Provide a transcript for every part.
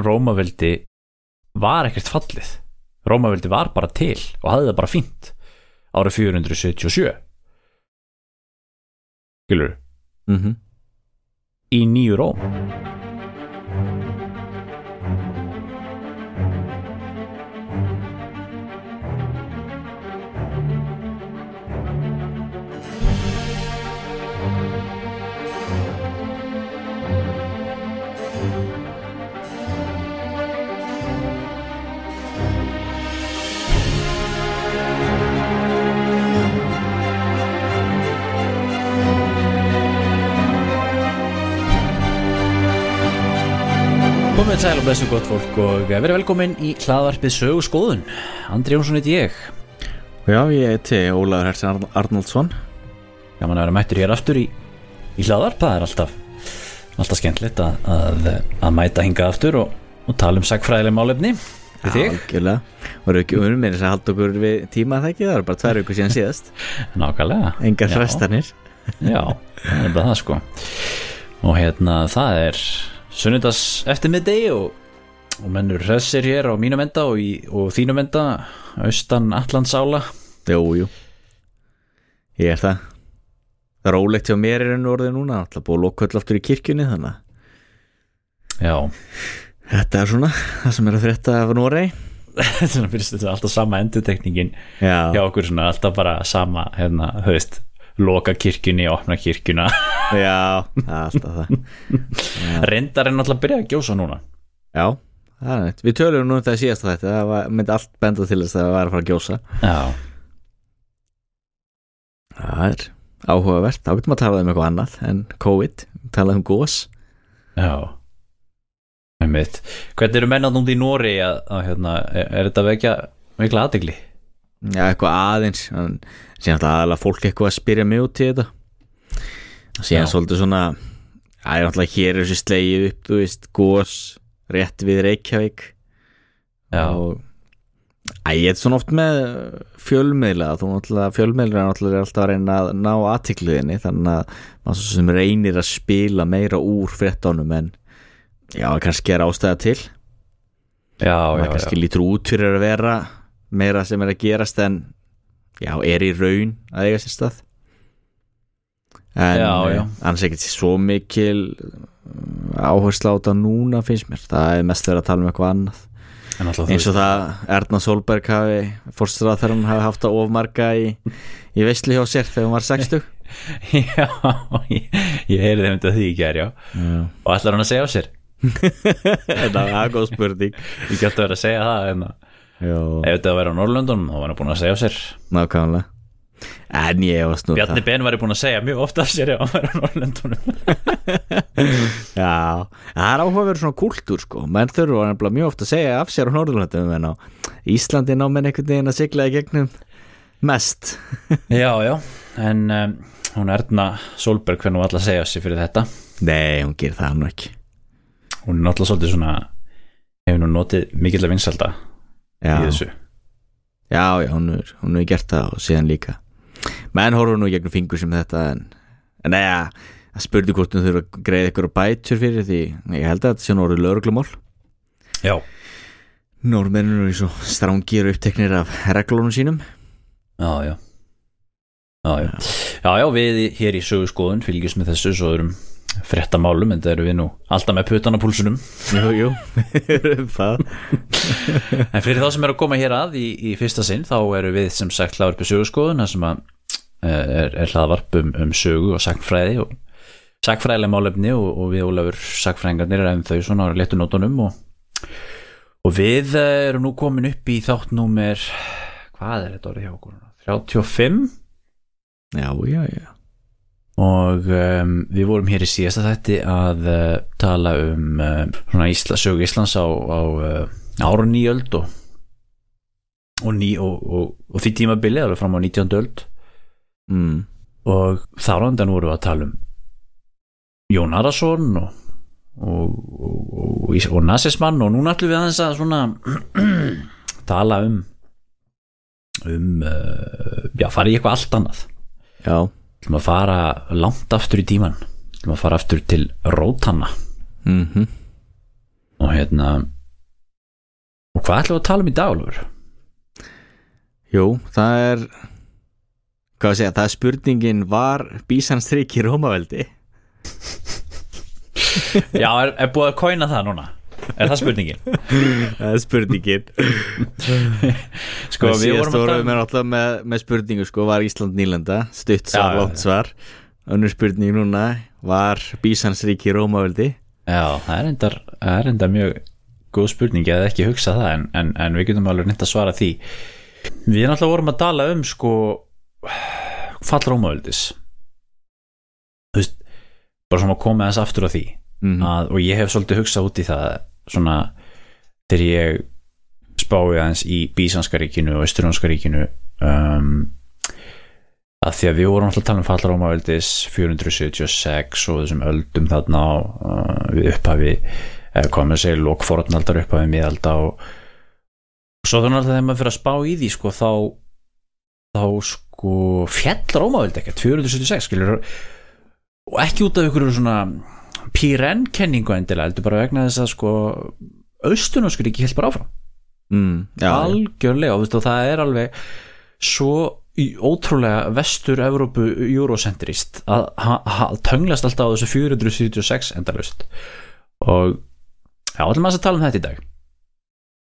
Rómaveldi var ekkert fallið. Rómaveldi var bara til og hafði það bara fínt árið 477 skilur mm í nýju Róm Komið sæl og blessu gott fólk og verið velkomin í hlaðvarpið sögu skoðun Andri Jónsson heit ég. Já, ég heiti Ólaður Hersin Arn Arnoldsson Gaman að vera mættur hér aftur í, í hlaðvarp. Það er alltaf, alltaf skemmtilegt að, að, að mæta hinga aftur og, og tala um sagfræðileg málefni. Við þig? Algjörlega. Voru ekki unum með þess að halda okkur við tíma það ekki? Það er bara tvær ykkur síðan síðast. Nákvæmlega. Engar Já. hrestanir Já, það er bara það sko. Og hérna það er sunnudags eftir middegi og, og mennur hressir hér á mínum enda og, í, og þínum enda austan Allandsála Jú, jú. Ég er það. Það er rólegt hjá mér er enn orðið núna Það er búið að loka öll aftur í kirkjunni þannig Já, Þetta er svona það sem er að frétta af Norei þetta er alltaf sama endutekningin Já, hjá okkur svona alltaf bara sama hérna, veist, loka kirkjunni opna kirkjuna, já, það alltaf það. Reyndar er náttúrulega að byrja að gjósa núna. Já, það er neitt Við tölum nú um þetta síðast þetta Það var, myndi allt benda til þess að það var að fara að gjósa. Já, Það er áhugavert. Þá getum að tala um eitthvað annað en COVID. Tala um gós já. Hvernig eru menn að núndi í Nóri að, að hérna, er, er þetta vekja mikla aðdegli? Já, eitthvað aðeins. Síðan alltaf fólk eitthvað að spyrja mig út í þetta. Síðan Já. svolítið svona Það er alltaf hér þessi slegið upp Þú veist, gós Rétt við Reykjavík. Já, og Æ, ég er svona oft með fjölmiðla þú náttúrulega, fjölmiðla er náttúrulega alltaf að reyna að ná aðtikliðinni þannig að maður svo sem reynir að spila meira úr fréttónum en já, kannski er ástæða til. Já, maður já, kannski já. lítur út fyrir að vera meira sem er að gerast en já, er í raun að eiga sér stað. En Já, já. eh, annars ekkert svo mikil eh, áhersla á þetta núna finnst mér, það er mest verið að tala um eitthvað annað. Eins og það Erna Solberg hafi fórstuða þegar hún hafi haft að ofmarga í, í veislu hjá sér þegar hún var 60 Já, ég, ég heyrði þeim þetta því ekki er, já. Já. Og ætlar hann að segja á sér? þetta var góð spurning. Ég gæti að vera að segja það en að Já, ef þetta væri á Norrlöndunum þá var hann búin að segja sér. Nákvæmlega. En ég varst nú Bjarni Ben væri búin að segja mjög ofta af sér ef hann væri á Norrlöndunum Já, það er áhugaverður svona kúltúr sko. Menn þurfa mjög ofta að segja af sér á Norðurlandum en á Íslandi ná menn einhvern veginn að sigla í gegnum mest. Já, já, en um, hún Erna Solberg hvernig var alltaf að segja sig fyrir þetta. Nei, hún gerir það nú ekki. Hún er náttúrulega svolítið svona hefur nú notið mikill að vinsalda Já, í þessu. Já, já hún er, hún er gert það og síðan líka. Menn horfum nú gegnum fingur sem þetta en, en neða, það spurði hvort hún þurfa að greiða ykkur bætur fyrir því. Ég held að þetta sé nú orðið lögreglumál. Já, Norrmennur eru svo strángir og uppteknir af reglunum sínum. Já, já. Já, já, já, já við hér í sögu skoðun fylgjum með þessu svo erum frétta málum en það eru við nú alltaf með putan á púlsunum. Jú, jú, það. En fyrir þá sem eru að koma hér að í, í fyrsta sinn þá eru við sem sagt hlaðvarpi sögurskoðun þar sem að eh, er, er hlaðvarp um, um sögu og sagfræði og sagfræðileg málefni og, og við Ólafur sagfræðingarnir erum þau svona á léttu nótunum og, og við eh, erum nú komin upp í þátt númer hvað er þetta orðið hjá okkur? 35 Já, já, já og um, við vorum hér í síðasta þætti að uh, tala um uh, Ísla, sögu Íslands á, á uh, ára nýjöld og, og, ný, og, og, því tímabili alveg fram á 19. öld mm. og þar andan vorum við að tala um Jón Arason og og, og, og, og nasismann og núna ætlum við aðeins að svona tala um um já, fara í eitthvað allt annað Já, ætlum að fara langt aftur í tíman ætlum að fara aftur til Rótanna mhm og hérna og hvað ætlum við að tala um í dag Ólfur? Jú, það er hvað að segja, það er spurningin var Bísanstriki Rómaveldi Já, er, er búið að kóina það núna? Er það spurningin? það er spurningin. Sko, við síðast vorum við um alltaf með, með spurningu sko, var Ísland nýlenda, stutt svar, langt svar. Önnur spurning núna var Bísansríki Rómaveldi Já, það er enda, er mjög góð spurning, ég hef ekki hugsað það en, en, en við getum alveg neitt að svara því. Við náttúrulega vorum að tala um sko fall Rómaöldis Þú veist bara svona að koma þess aftur á því mm. að, og ég hef svolítið hugsað út í það svona þegar ég spái aðeins í Bísanska ríkinu og Östurjónska ríkinu um, að því að við vorum alltaf að tala um fall Rómaöldis 476 og þessum öldum þarna uh, við upphafi með að segja lokfornaldar upphafi miðalda og svo þannig að þegar maður fyrir að spá í því sko þá þá sko fjall Rómaöld ekkert 476 skilur og ekki út af ykkur svona pírenkenningu endilega heldur bara vegna þess að sko austunóskur ekki helt bara áfram. Mm. já, algjörlega og, veist, og það er alveg svo ótrúlega vestur Evrópu eurocentrist að tönglast alltaf á þessu 476 endalust og já, maður að tala um þetta í dag.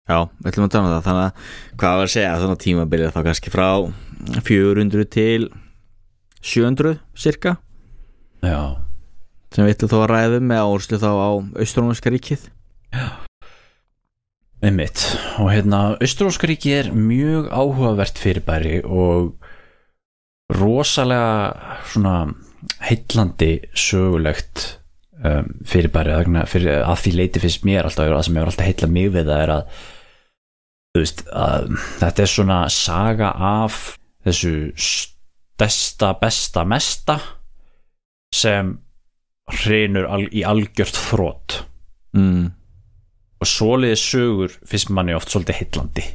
Já, við ætlum að tala um það. Þannig að hvað var að segja, svona tímabilið þá kannski frá 400 til 700 cirka? Já, sem við ætlum þó að ræðum með áherslu þá á Austrónska ríkið. Einmitt. Og hérna, Austróskaríki er mjög áhugavert fyrirbæri og rosalega svona heillandi sögulegt um, fyrirbæri. Fyrir, að því leiti finnst mér alltaf að sem hefur alltaf heillað mig við það er að veist, að þetta er svona saga af þessu stærsta, besta, mesta sem hrinur al, í algjört þrótt mm. og svoleiði sögur finnst manni oft svolítið heillandi.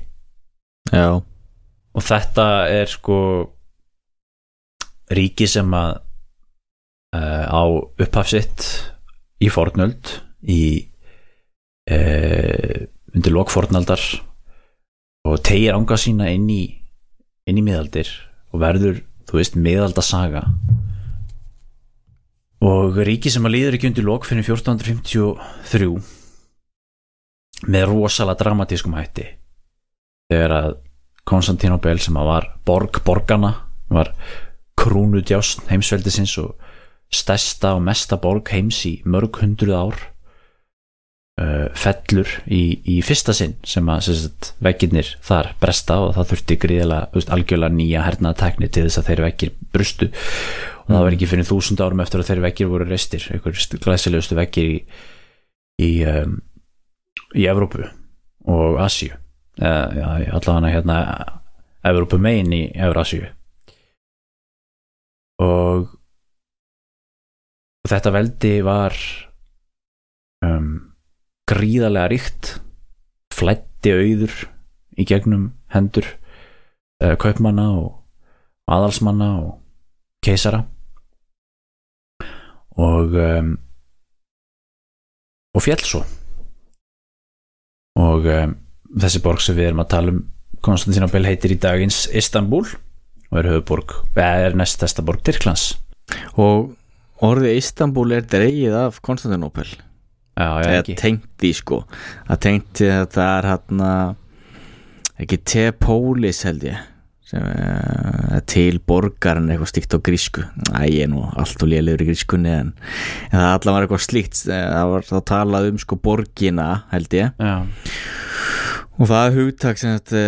Já, og þetta er sko ríki sem að uh, á upphafsitt í fornöld í uh, undir lokfornaldar og tegir ánga sína inn í inn í miðaldir og verður, þú veist, miðaldasaga og ríki sem að líður ekki undir lok fyrir 1453 með rosalega dramatískum hætti. Þegar að Konstantinopel sem að var borg borgarna var krúnu djást heimsveldisins og stærsta og mesta borg heims í mörg hundruð ár uh, fellur í, í fyrsta sinn sem að veggirnir þar bresta og það þurfti gríðilega algjörlega nýja hernaðatekni til þess að þeir veggir brustu og það var ekki fyrir þúsund árum eftir að þeir veggir voru restir einhver glæsilegustu veggir í í, um, í Evrópu og Asíu. Eða já, allavega hérna Evrópu megin í Eurasíu og og þetta veldi var um, gríðarlega ríkt flætti auður í gegnum hendur uh, kaupmanna og aðalsmanna og keisara. Og um, og fjall svo. Og um, þessi borg sem við erum að tala um Konstantinopel heitir í dagins Istanbul og er höfuborg, eða er næst þesta borg Tyrklands. Og orðið Istanbul er dreigið af Konstantinopel. Já, já, eða tengt því sko. Það tengt að það er hann ekki Tepolis held ég sem er til borgarinn eitthvað stíkt á grísku. Æ, ég er nú allt og lélegur í grískunni en, en það allan var eitthvað slíkt það var þá talað um sko borgina held ég. Já, og það hugtak sem þetta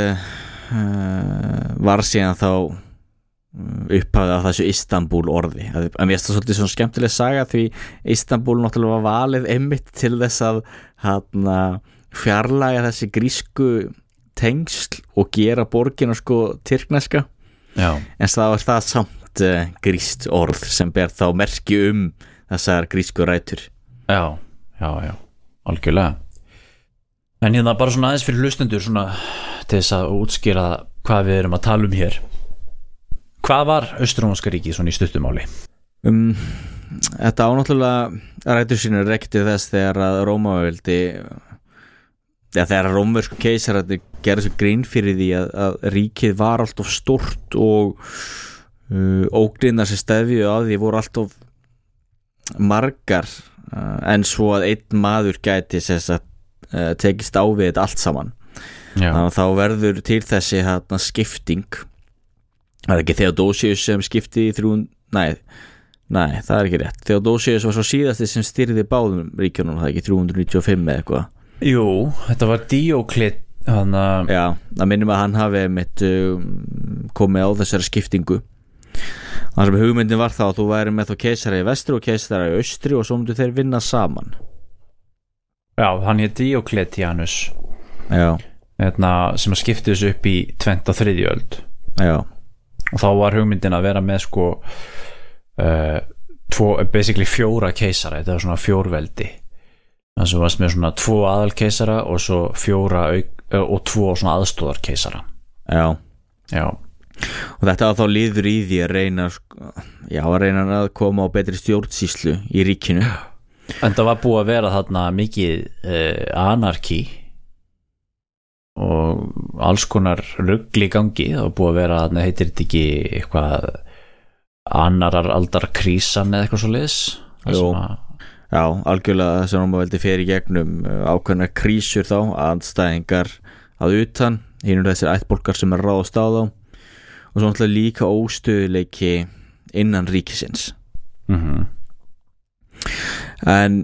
uh, var síðan þá uh, upphafið af þessu Istanbul orði að, mér finnst það svolítið svona skemmtileg saga því Istanbul náttúrulega var valið einmitt til þess að hana, fjarlæga þessi grísku tengsl og gera borgina sko tyrkneska. Já, en það var það samt uh, gríst orð sem ber þá merki um þessar grísku rætur. Já, já, já algjörlega. En hérna bara svona aðeins fyrir hlustendur svona til þess að útskýra hvað við erum að tala um hér. Hvað var Östurónska ríkið svona í stuttumáli um, Þetta ánáttúrulega rætur sínur rekti þess þegar að Rómaveldi Já, þegar rómversku keisararnir gerði svo grín fyrir því að, að ríkið var alltof stort og uh, ógrinnar sem stefju á því voru alltof margar uh, en svo að einn maður gæti þess að uh, tekist á við þetta allt saman. Já, þannig að þá verður til þessi hérna, skipting. Það er ekki Theodosius sem skipti í þrjún nei, nei, það er ekki rétt. Theodosius var svo síðasti sem styrði báðum ríkjunum, það er ekki 395 eða eitthvað jú, þetta var Dioklit hann að Já, það minnum að hann hafi mitt um, komið á þessari skiptingu. Það sem hugmyndin var þá að þú væri með þá keisara í vestri og keisara í austri og svo myndu þeir vinna saman. Já, hann hér Diokletianus Já, hérna, sem að skipti þessu upp í 23. öld. Já, og þá var hugmyndin að vera með sko uh, tvo, basically fjóra keisara. Þetta var svona fjórveldi þannig sem varst með svona tvo aðalkeisara og svo fjóra auk, og tvo svona aðstóðarkeisara já. Já, Og þetta þá líður í því að reyna sko, Já, að reyna að koma á betri stjórnsýslu í ríkinu. En það var búið að vera þarna mikið uh, anarki og alls konar ruggli gangi. Það var búið að vera þarna heitir þetta ekki eitthvað annarar aldar krísan eða eitthvað svo liðs Jú. Já, algjörlega þessi námaveldi fer í gegnum uh, ákveðnar krísur þá andstæðingar að utan hínur þessir ættbólkar sem er ráðast á þá og svo náttúrulega líka óstöðuleiki innan ríkisins. Mm en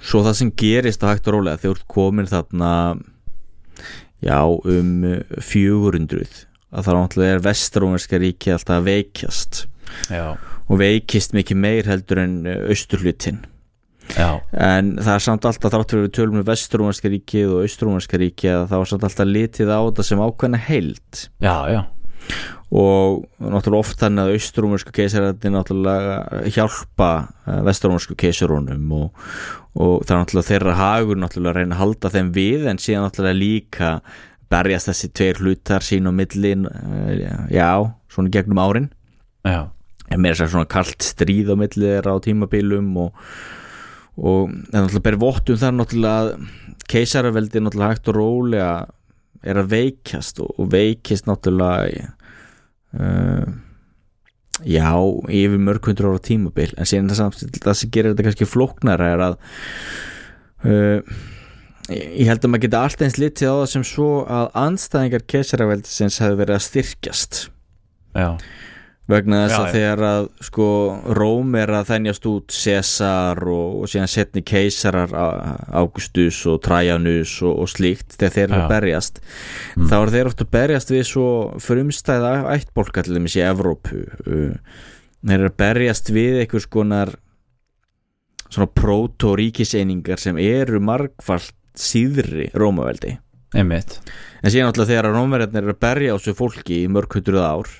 svo það sem gerist á hægt og rólega þegar komin þarna já um 400 að það náttúrulega er vestrómerska ríki alltaf að veikjast. Já, og veikist mikið meir heldur en austurhlutin já, en það er samt alltaf þrátt fyrir við tölum um vestrómerska ríkið og austrúmerska ríkið að það var samt alltaf litið á þetta sem ákveðna heild. Já, já. Og náttúrulega oft þannig að austrúmersku keisararnir náttúrulega hjálpa vestrúmersku keisarunum og, og það er náttúrulega þeirra hagur náttúrulega að reyna að halda þeim við en síðan náttúrulega líka berjast þessi tveir hlutar sín og millin já, svona gegnum árin. Já, en er þess að svona kalt stríð á milli þeirra á tímabilum og, og það náttúrulega ber vottum þar náttúrulega keisaraveldi náttúrulega hægt og rólega er að veikjast og, og veikist náttúrulega uh, já, yfir mörg hundur ára tímabil. En síðan það, samt, það sem gerir þetta kannski flóknara er að uh, ég held að maður geta alltaf eins litið á það sem svo að anstæðingar keisaraveldisins hefur verið að styrkjast. Já, vegna þess að þegar að sko Róm er að þennjast út Cæsar og, og síðan setni keisarar Á- Augustus og Trajanus og, og slíkt þegar þeir eru að berjast Mm. þá eru þeir oft að berjast við svo frumstæða ættbólka til dæmis í Evrópu. Uh, þeir eru að berjast við einhvers konar svona proto-ríkiseiningar sem eru margfalt síðri Rómaveldi. Einmitt. En síðan náttúrulega þegar að rómverjarnir eru að berja á þessu fólki í mörg hundruð ár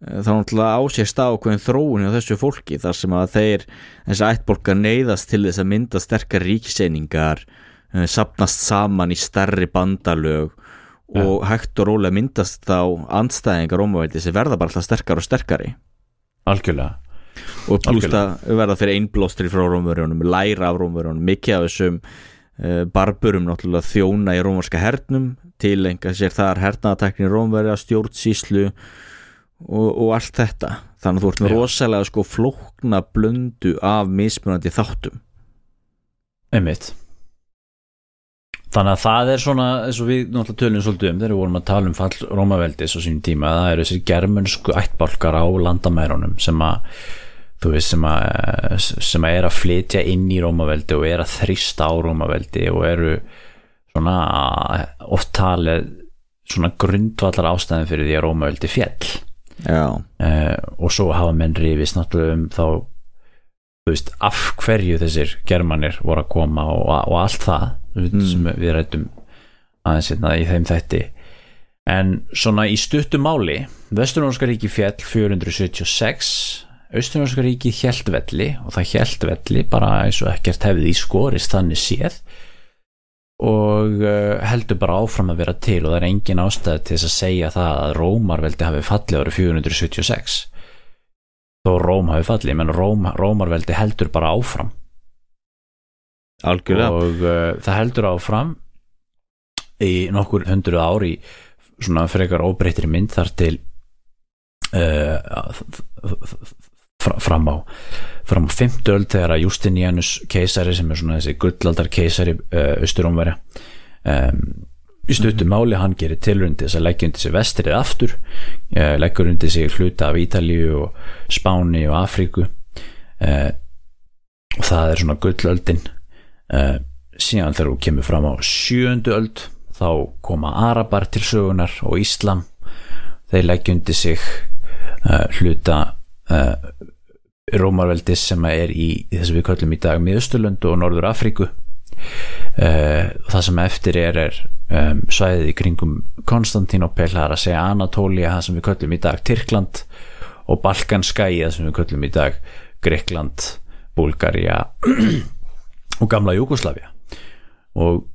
þá náttúrulega á sér stákveðin þróun á þessu fólki þar sem að þeir þessi ættbólkar neyðast til þess að mynda sterkar ríkiseiningar eh, sapnast saman í stærri bandalög og hægt og rólega myndast þá andstæðingar rómaveldi sem verða bara alltaf sterkar og sterkari. Algjörlega. Og pluss að verða fyrir einblóstri frá rómverjónum, læra af rómverjónum mikið af þessum uh, barburum náttúrulega þjóna í rómarska hernum tilenga sér þar hernaðatekni rómverja, stjórnsíslu og, og allt þetta. Þannig að þú ert með rosalega sko flókna blöndu af mismunandi þáttum. Einmitt. Þannig að það er svona eins og við náttúrulega tölum svolítið um þegar við vorum að tala um fall Rómaveldis á sínum tíma það eru þessir germönsku ættbálkar á landamærunum sem að þú veist sem að, sem að er að flytja inn í Rómaveldi og er að þrista á Rómaveldi og eru svona oft talið svona grundvallar ástæðin fyrir því að Rómaveldi uh, og svo hafa menn rifist náttúrulega um þá þú veist, af hverju þessir germanir voru að koma og, og allt það mm. sem við rættum aðeins hérna í þeim þætti. En svona í stuttu máli Vesturnorska ríki fjall 476 Austurnorska ríki hjæltvelli og það hjæltvelli bara eins og ekkert hefði í skorist þannig séð og uh, heldur bara áfram að vera til og það er engin ástæð til þess að segja það að Rómarveldi hafi fallið árið 476 þó Róm hafi fallið menn Róm, Rómarveldi heldur bara áfram. Algjörlega. Og uh, það heldur áfram í nokkur hundruð ár í svona frekar óbreytri mynd þar til uh, fram á fram á 50 öld þegar að Justinianus keisari sem er svona þessi gullaldar keisari uh, austurómverja um, í stuttum máli hann gerir tilrundi þess að leggja undir sig vestrið aftur uh, leggur undir sig hluta af Ítalíu og Spáni og Afríku uh, og það er svona gullöldin uh, síðan þegar hún kemur fram á sjöndu öld þá koma Arabar til sögunar og Íslam þeir leggja undir sig hluta Rómarveldis sem er í, í þess að við kallum í dag Miðausturlund og Norður Afríku. Uh, það sem eftir er er um, svæðið í kringum Konstantínopel, það er að segja Anatólia það sem við kallum í dag Tyrkland og Balkanskæi, það sem við kallum í dag Greikland, Búlgaria og gamla Júkoslavia og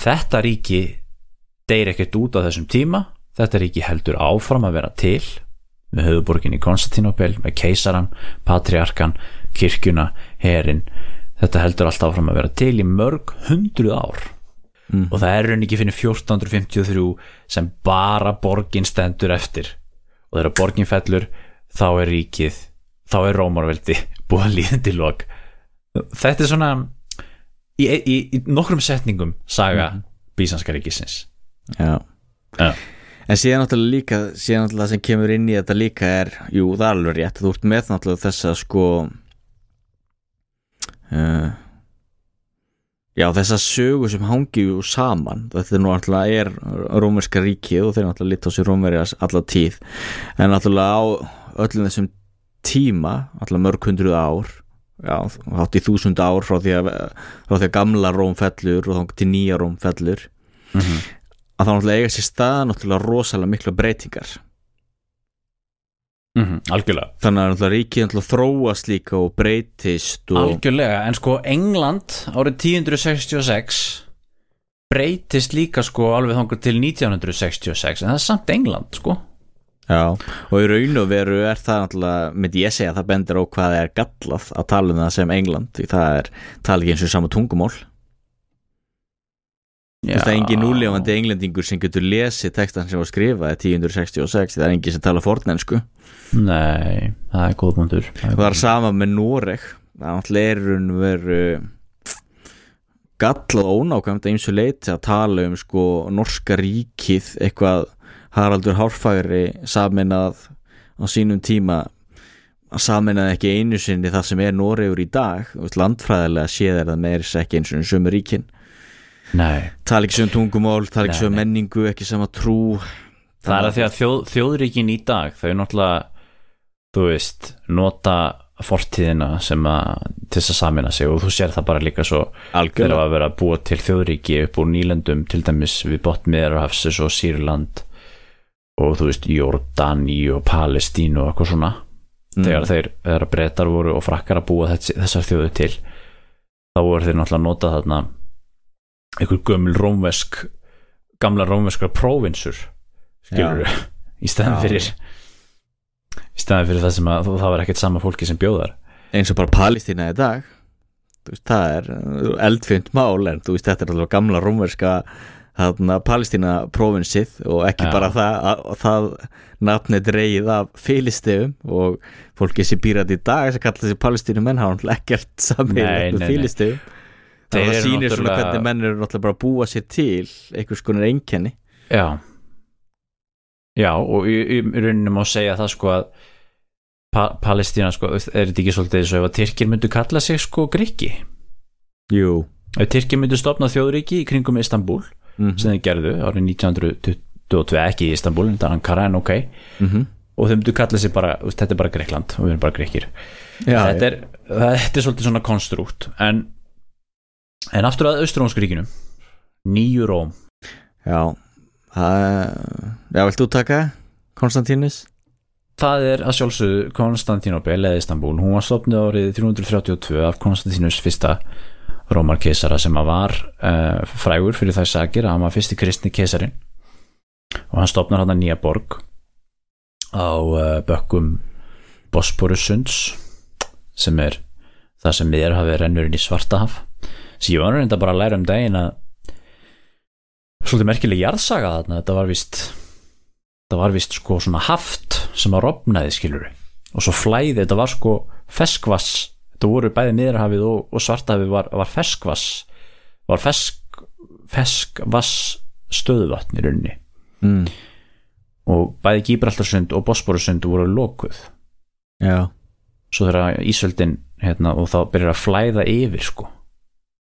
þetta ríki deyr ekkert út á þessum tíma þetta ríki heldur áfram að vera til með höfuborgin í Konstantinopel með keisaran, patriarkan kirkjuna, herin þetta heldur alltaf áfram að vera til í mörg hundruð ár mm. og það er raun ekki fyrir 1453 sem bara borgin stendur eftir og þegar borgin fellur þá er ríkið þá er Rómarveldi búið að líðan til lok þetta er svona í, í, í nokkrum setningum saga mm. Bísanska ríkisins Já, Já. En síðan náttúrulega líka, síðan náttúrulega sem kemur inn í þetta líka er, jú það er alveg rétt, þú ert með náttúrulega þessa sko, uh, já þessa sögu sem hangi jú saman, þetta er nú náttúrulega er rómerska ríkið og þeir náttúrulega lit á sér rómerjas alla tíð, en náttúrulega á öllum þessum tíma, náttúrulega mörg hundruð ár, já hátt í þúsund ár frá því að, frá því að gamla róm fellur og þá til nýja róm fellur, mm -hmm að þá náttúrulega eiga sér stað náttúrulega rosalega miklu breytingar. Mm -hmm, algjörlega. Þannig að náttúrulega ríkið náttúrulega þróast líka og breytist og... algjörlega, en sko England árið 1066 breytist líka sko alveg þangur til 1966 en það er samt England sko. Já, og í raun og veru er það náttúrulega, myndi ég segja, það bendur á hvað er gallað að tala um það sem England því það er, tala ekki eins og sama tungumál. Þú veist það er engin núlefandi englendingur sem getur lesið textan sem var skrifað 1066, það er engin sem tala fornensku. Nei, það er góð punktur. Það er sama með Noreg. Það er veru gallað ónákvæmt eins og leiti að tala um sko norska ríkið eitthvað Haraldur Hárfagri saminað á sínum tíma saminað ekki einu sinni það sem er Noregur í dag. Landfræðilega séð er það meirins ekki eins og sömu ríkinn Nei. tala ekki sem tungumál, tala ekki sem menningu ekki sem að trú það er að því að þjóð, þjóðríkin í dag þau náttúrulega, þú veist nota fortíðina sem að til þess að samina sig og þú sér það bara líka svo þegar að vera að búa til þjóðríki upp úr nýlendum til dæmis við botmiðar og Sýrland og þú veist Jordani og Palestínu og eitthvað svona mm. þegar þeir, breytar voru og frakkar að búa þess, þessar þjóðu til þá voru þeir náttúrulega að nota þarna einhver gömul rómvesk gamla rómveskra próvinsur skilur þú, í stæðan fyrir í stæðan fyrir það sem að það var ekkert sama fólki sem bjóðar eins og bara Palestína í dag veist, það er eldfjönd mál en þú veist þetta er alveg gamla rómverska Palestína prófinsið og ekki Já. bara það að það nafni dreigið af fylistefum og fólki sem býrat í dag sem kallar þessi Palestínu menn hafa ekkert saman með fylistefum það sýnir náttúrulega... svona hvernig menn eru náttúrulega bara að búa sér til einhvers konar einkenni. Já. Já og í, í rauninu má segja það sko að pa Palestína sko er þetta ekki svolítið eins og ef að Tyrkir myndu kalla sig sko Griki jú. Ef Tyrkir myndu stopna þjóðriki í kringum Istanbul mm -hmm. sem þeir gerðu árið 1922 ekki í Istanbul en það er Ankara en ok. Mm -hmm. og þeir myndu kalla sig bara þetta er bara Greikland og við erum bara Greikir þetta, er, þetta er svolítið svona konstrukt en En aftur að Austrálmskríkinu Nýju Róm. Já það, Já, vilt þú taka Konstantínus? Það er að sjálfsögðu Konstantínopel eða Istanbul, hún var stopnið árið 332 af Konstantínus fyrsta Rómarkeisara sem að var uh, frægur fyrir það sagir að hann var fyrsti kristni keisarin og hann stopnar hann að nýja borg á uh, bökkum Bosporusunds sem er það sem við erum hafið rennurinn í Svartahaf sem ég var reynda bara að læra um daginn að svolítið merkileg jarðsaga þarna. Þetta var vist þetta var vist sko svona haft sem að rofnaði skilur og svo flæði, þetta var sko feskvass þetta voru bæði miðrahafið og, og svartahafið var, var feskvass var fesk feskvass stöðuvatn í rauninni. Mm. og bæði Gíbraltarsund og Bosporusund voru lokuð. Já, svo þegar Ísöldin hérna, og þá byrjar að flæða yfir sko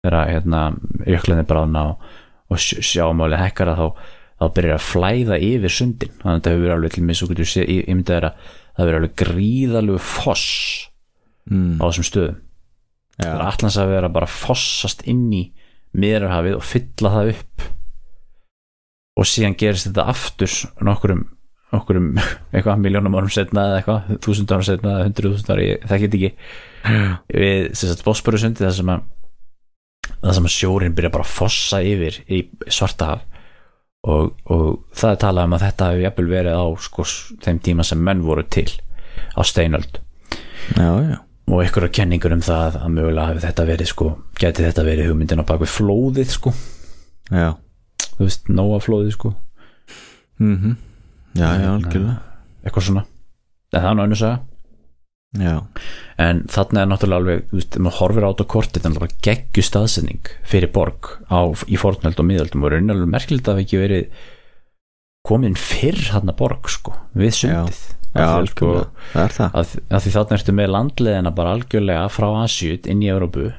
þegar hérna, jöklinni bráðna og, og sj- sjámáli hekkara þá, þá byrjar að flæða yfir sundin. Þannig að þetta hefur verið alveg til mig svo getur ég, ég myndi þeirra það hefur verið alveg gríðalegu foss mm. á þessum stöðum. Já. það er allans að vera bara fossast inn í miðrarhafið og fylla það upp. Og síðan gerist þetta aftur nokkurum, nokkurum eitthvað miljónum árum setna eða eitthvað þúsund árum setna eða hundruð þúsund árum, þekki þetta ekki. Við sem sagt Bosporusundi það sem að það sem sjórin byrja bara að fossa yfir í svartahaf og, og það er talað um að þetta hefur jafnvel verið á sko, þeim tíma sem menn voru til á steinöld. Já, já, og einhverja kenningur um það að mögulega hafi þetta verið sko, geti þetta verið hugmyndin á bakvið flóðið sko, já. þú veist, nóa flóðið sko, Mm já, já, algjörlega. eitthvað svona. En það er saga já, en þarna er náttúrulega alveg, þú veist, ef maður horfir á þetta kortið, þannig að geggju staðsetning fyrir borg á, í fornöld og miðöldum og raunalegu merkilegt að hafi ekki verið komin fyrr hann borg sko, við sundið. Já, sko, það er það. að, að því þarna ertu með landleðina bara algjörlega frá Asjút inn í Európu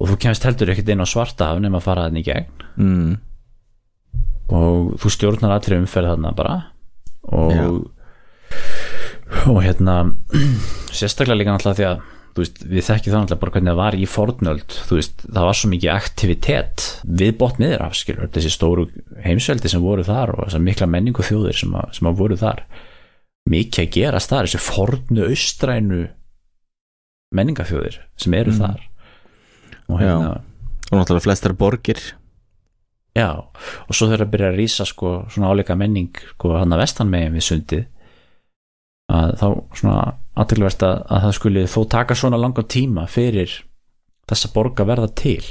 og þú kemst heldur ekkert inn á svartahaf nema að fara þannig í gegn. Mm. og þú stjórnar allir umferð þarna bara og Já. Og hérna sérstaklega líka náttúrulega því að veist, við þekkjum það náttúrulega bara hvernig það var í fornöld. Veist, það var svo mikið aktivitet við bótt miður af, skilur, þessi stóru heimsveldi sem voru þar og þessar mikla menningu þjóðir sem, að, sem að voru þar. Mikið að gerast þar, þessi fornu austrænu menningafjóðir sem eru Mm. þar. Og hérna og náttúrulega flestar borgir. Já, og svo þegar að byrja að rýsa sko, svona áleika menning sko, hann að vestan megin við sundið að þá svona aðtilvægst að, að það skuli þó taka svona langan tíma fyrir þessa borg að verða til.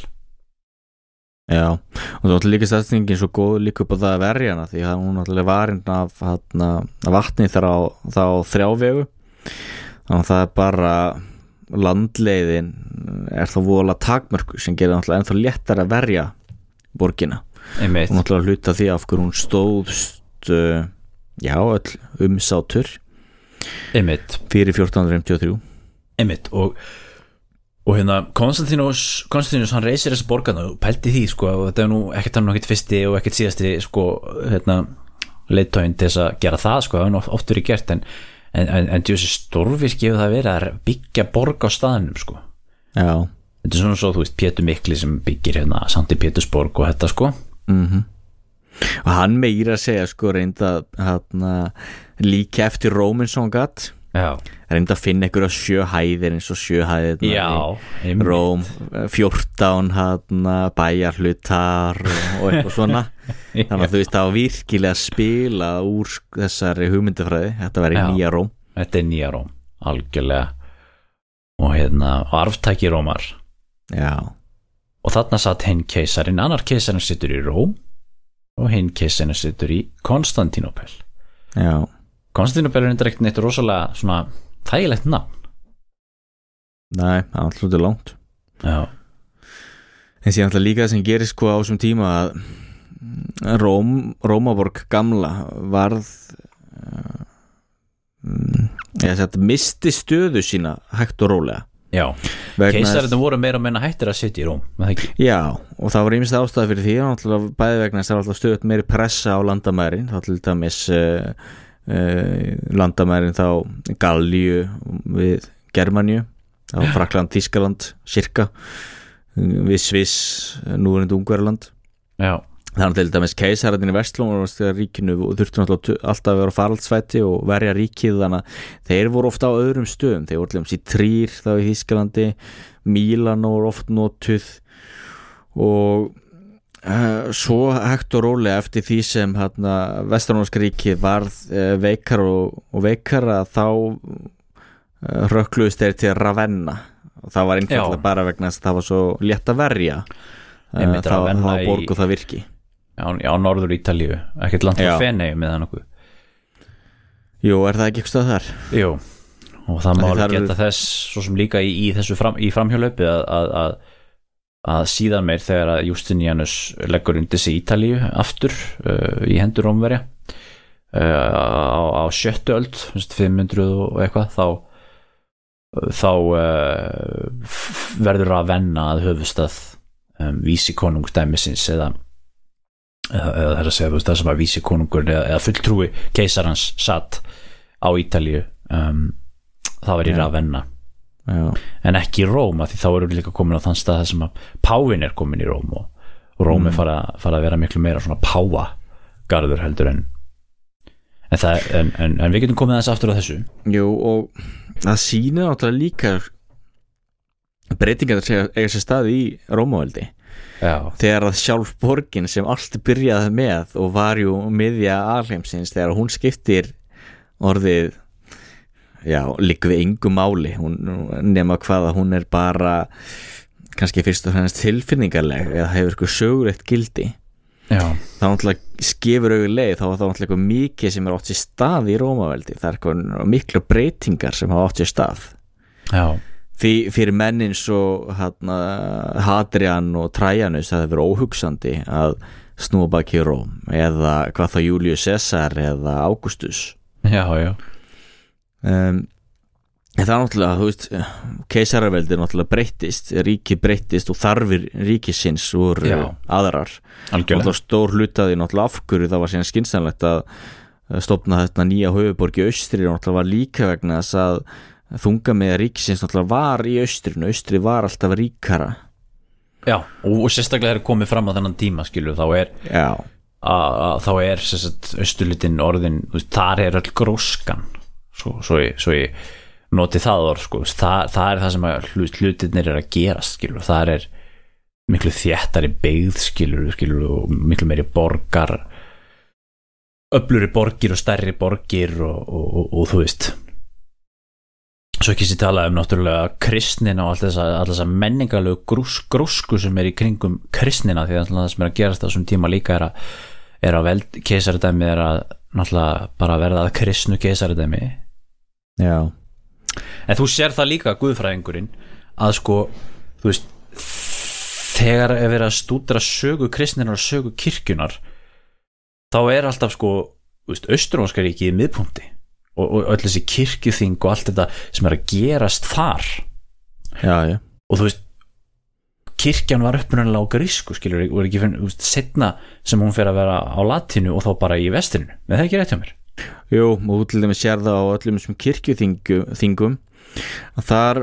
Já, og það var líka stæðstingin svo góð líka upp á það að verja hana því að hún náttúrulega varinn af, af vatni þar á, þá þrjávegu. Þannig að það er bara landleiðin er þá vola takmörku sem gerir náttúrulega ennþá léttar að verja borgina. Einmitt, og náttúrulega hluta því af hverju hún stóðst uh, já, öll umsátur einmitt, fyrir 1453 einmitt og, og hérna Konstantinus, Konstantinus hann reysir þessa borgarna og pældi því sko og þetta er nú ekkert hann ekkert fyrsti og ekkert síðasti sko hérna leittóin til þess að gera það sko, það er nú oft, verið gert en en, en, en þessi stórvirki hefur það verið að byggja borg á staðnum sko. Já, þetta er svona svo, þú veist, Pétur Mikli sem byggir hérna Sandi Pétursborg og þetta sko. Mhm. Og hann meira að segja sko reynda hérna, líka eftir Róminsson gatt. Reynda að finna einhverja sjö hæðir eins og sjö hæðir já. Róm, 14 hérna, bæjarhlutar og eitthvað svona. Þannig að þú veist það var virkilega að spila úr þessari hugmyndafræði. Þetta Já. nýja Róm. Þetta er nýja Róm, algjörlega. Og hérna arftæki Rómar. Já, og þarna satt hinn keisarin annar keisarin sittur í Róm og hinn keisarin sittur í Konstantínopel já, Konstantínopel er eitthvað neitt rosalega svona þægilegt nafn. Næ, það er alltaf út langt. Já, en síðan alltaf líka það sem gerist sko á þessum tíma að Róm, Rómaborg gamla varð uh, mm, ég sett misti stöðu sína hægt og rólega. Já. Keisarinn voru meira meina hættir að sitja í Róm Já, og það var ímest ástæða fyrir því bæði vegna þess að alltaf stöðut meiri pressa á landamærin þá til dæmis uh, landamærin þá Galju við Germaníu þá Frakland, Þískaland, Sirka við Sviss núverandi Ungverjaland. Já, þannig til dæmis keisararnir í Vestlum og ríkinu og þurftu alltaf að vera á faraldsvætti og verja ríkið þannig að þeir voru ofta á öðrum stöðum. Þeir voru dæmis í Trýr þá í Þískalandi Mílan voru oft notuð og svo hægt og rólega eftir því sem Vestranóska ríkið varð uh, veikar og, og veikar að þá uh, rökkluðist þeir til Ravenna. Og það var einfallega bara vegna þess að það var svo létt að verja. Einmitt þá, þá í- borgu það virki. Já, já norður Ítalíu, ekkert frá Fenei með það nokkuð Jú, er það ekki eitthvað þar? Jú, og það má alveg geta þess svo sem líka í, í þessu fram, í framhjólaupi að, að, að, að síðan meir þegar að Justinianus leggur undir sig Ítalíu aftur uh, í hendur Rómverja uh, á, á sjöttu öld þú veist, 500 og eitthvað þá þá uh, verður að venna að höfustað um, vísi konungdæmisins eða eða, eða það er að segja það sem að vísi konungur eða, eða fulltrúi keisarans satt á Ítalíu um, það var í Já. Já, en ekki í Róm því þá eru líka komin á þann stað sem að Pávin er komin í Róm og, Róm er fara, fara að vera miklu meira svona Pávagarður heldur en en, það, en, en, en við getum komið þess aftur á þessu. Jú, og það sýnir náttúrulega líka breytingar sem eiga sér stað í Rómaveldi. Já, þegar að sjálf borgin sem allt byrjaði með og var jú miðja alheimsins þegar hún skiptir orðið já, líka við engu máli. Hún, nema hvaða hún er bara kannski fyrst og fremst tilfinningarleg eða hefur eitthvað sögulegt gildi. Já, þá náttúrulega skefur auðvitað þá var það náttúrulega mikið sem er átt sér stað í Rómaveldi. Það er eitthvað miklu breytingar sem hafa átt sér stað. Já, Því, fyrir menn eins og hana, Hadrian og Trajanus það hefur óhugsandi að snúa baki í Róm eða hvað þá Julius Caesar eða Augustus. Já, já um, en það er náttúrulega þú veist, keisaraveldi náttúrulega breyttist, ríki breyttist og þarfir ríkisins úr Já. uh, aðrar. Algjörlega, náttúrulega stór hlutaði náttúrulega afhverju það var síðan skynsanlegt að stofna þetta nýja höfuborg í austri og náttúrulega var líka vegna þess að þunga með ríkisins náttúrulega var í austrinu, austri var alltaf ríkara. Já, og, og sérstaklega þegar komið fram á þennan tíma skilur þá er já, að, að þá er austurlutin orðin, þú veist, þar er öll gróskan svo, svo, ég, svo ég noti það orð sko, það, það er það sem hlut, hlutinir er að gerast skilur, það er miklu þéttari beigð skilur, skilur og miklu meiri borgar öfluri borgir og stærri borgir og, og, og, og þú veist. Svo ekki sér tala um náttúrulega kristnina og allt þess að, menningalegu grús, grúsku sem er í kringum kristnina því að það sem er að gerast á þessum tíma líka er að, er að veld keisaradæmi er að náttúrulega bara verða að kristnu keisaradæmi já, en þú sér það líka guðfræðingurinn að sko þú veist þegar er verið að stúdra sögu kristninar og sögu kirkjunar þá er alltaf sko austrónska ríkið í miðpunti og, og öll þessi kirkjuþing og allt þetta sem er að gerast þar. Já, já. Og þú veist kirkjan var upprunalega á grísku skilur, og er ekki fyrir, þú veist, setna sem hún fer að vera á latinu og þá bara í vestrinu. Með það ekki rétt hjá mér Jú, og til dæmis sér það á öllum þessum kirkjuþingum að þar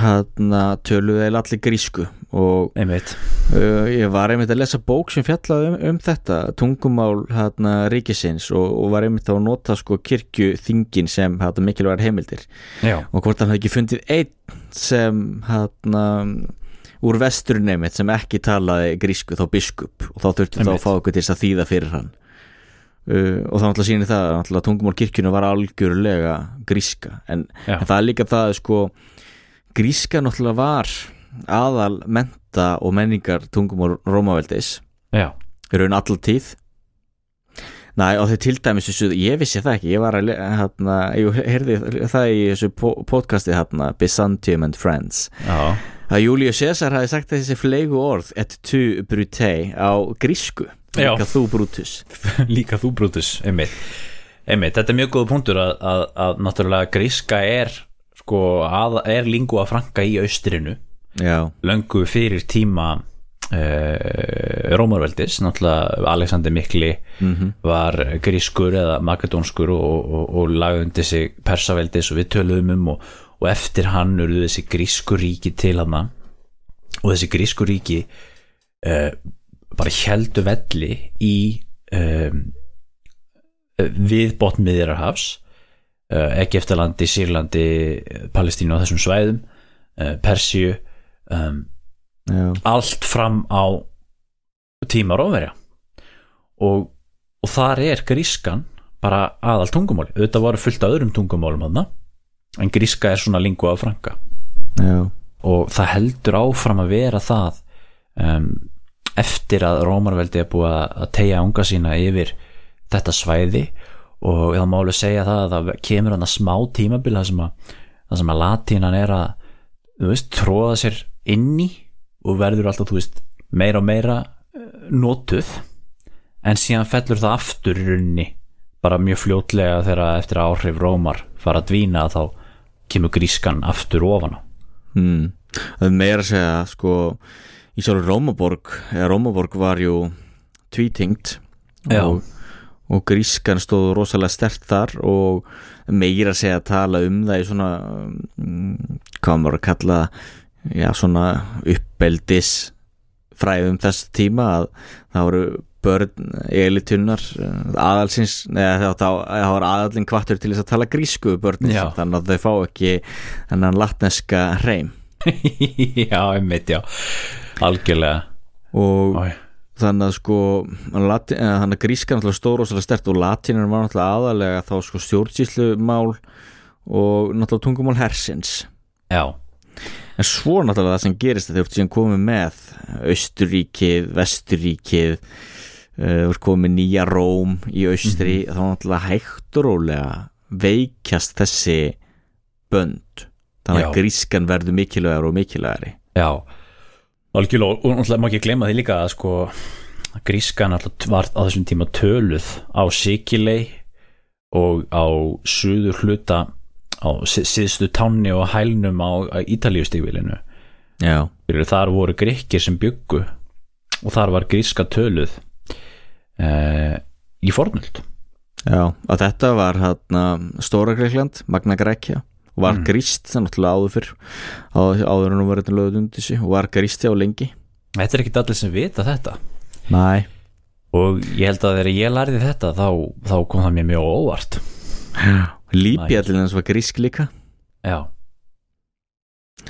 hérna, töluðu eða allir grísku og einmitt, uh, ég var einmitt að lesa bók sem fjallaði um, um þetta tungumál hérna, ríkisins og, og var einmitt að nota sko, kirkjuþingin sem hérna, mikilvægar heimildir. Já, og hvort hann hafði ekki fundið einn sem hérna úr vesturinn einmitt sem ekki talaði grísku þá biskup og þá þurfti þá að fá okkur til þess að þýða fyrir hann uh, og þá náttúrulega sýnir það að náttúrulega tungumál kirkjuna var algjörlega gríska. En, en það er líka það sko gríska náttúrulega var aðal menta og menningar tungumál í raun allar tíð. Næ, og þau til dæmis ég vissi það ekki, ég var að, hérna, ég heyrði það í þessu po- podcasti hérna, Byzantium and Friends, já, að Julius Caesar hafi sagt þessi flegu orð, et tu brute, á grísku, Já. líka þú Brutus. líka þú Brutus einmitt, einmitt, þetta er mjög góð punktur að, að, að náttúrulega gríska er sko, að, er lingua franca í austrinu Já, löngu fyrir tíma uh, Rómarveldis náttúrulega Alexander Mikli Mhm. var grískur eða makedónskur og, og, og lagðundi sig persaveldis og við töluðum um og, og eftir hann urðu þessi grísku ríki til hann og þessi grísku ríki uh, bara heldu velli í um, við botnmiðjararhafs uh, Egeftalandi, Sýrlandi Palestínu á þessum svæðum uh, Persíu um, já, allt fram á tíma róverja og, og þar er grískan bara aðal tungumáli auðvitað voru fullt af öðrum tungumálum hann en gríska er svona lingua franca. Já, og það heldur áfram að vera það um, eftir að Rómarveldi er búið að tegja unga sína yfir þetta svæði. Og það má alveg segja það að það kemur hann að smá tímabil það sem að, það sem að latínan er að þú veist, tróða sér inn í og verður alltaf, þú veist, meira og meira eh, notuð. En síðan fellur það aftur í rauninni bara mjög fljótlega þegar eftir að áhrif Rómar fara að dvína þá kemur grískan aftur ofan á hmm. það er meira að segja sko í sjálfur Rómaborg eða Rómaborg var jú tvítingt og, og grískan stóð rosalega stert þar og meira að segja að tala um það í svona um, hvað maður að kalla já svona uppeldis fræðum þess tíma að það voru börn elitunnar aðalsins, neða þá var aðalinn kvartur til þess að tala grísku börnin, Já. þannig að þau fá ekki þennan latneska hreim. Já, einmitt, já. Algjörlega. Og Ói. þannig að sko lati, eh, þannig að gríska náttúrulega stór og svolítið stert og latinur var náttúrulega aðalega þá sko stjórnsýslumál og náttúrulega tungumál hersins. Já, en svo náttúrulega það sem gerist þegar þú ert síðan komið með Östuríkið, Vesturíkið þú ert komið nýja Róm í Austri þá náttúrulega hægt og rólega veikjast þessi bönd. Þannig að grískan verður mikilvægur og mikilvægari. Já. Algjörlega og náttúrulega má ekki gleyma því líka að sko grískan alltaf var á þessum tíma töluð á Sikilei og á suður hluta á síðstu tánni og hælnum á, Ítalíustígvilinu Já, þar voru grikkir sem byggu og þar var gríska töluð eh, í fornöld. Já, að þetta var Stóra Greikland, Magna Grækja og var mm. gríst það náttúrulega áður fyrr áður en hún var þetta lögð undir sig og var grísti á lengi. Þetta er ekkit allir sem vita þetta. Næ og ég held að þegar ég lærði þetta þá, þá kom það mér mjög óvart. Lípi allir eins var grísk líka. Já.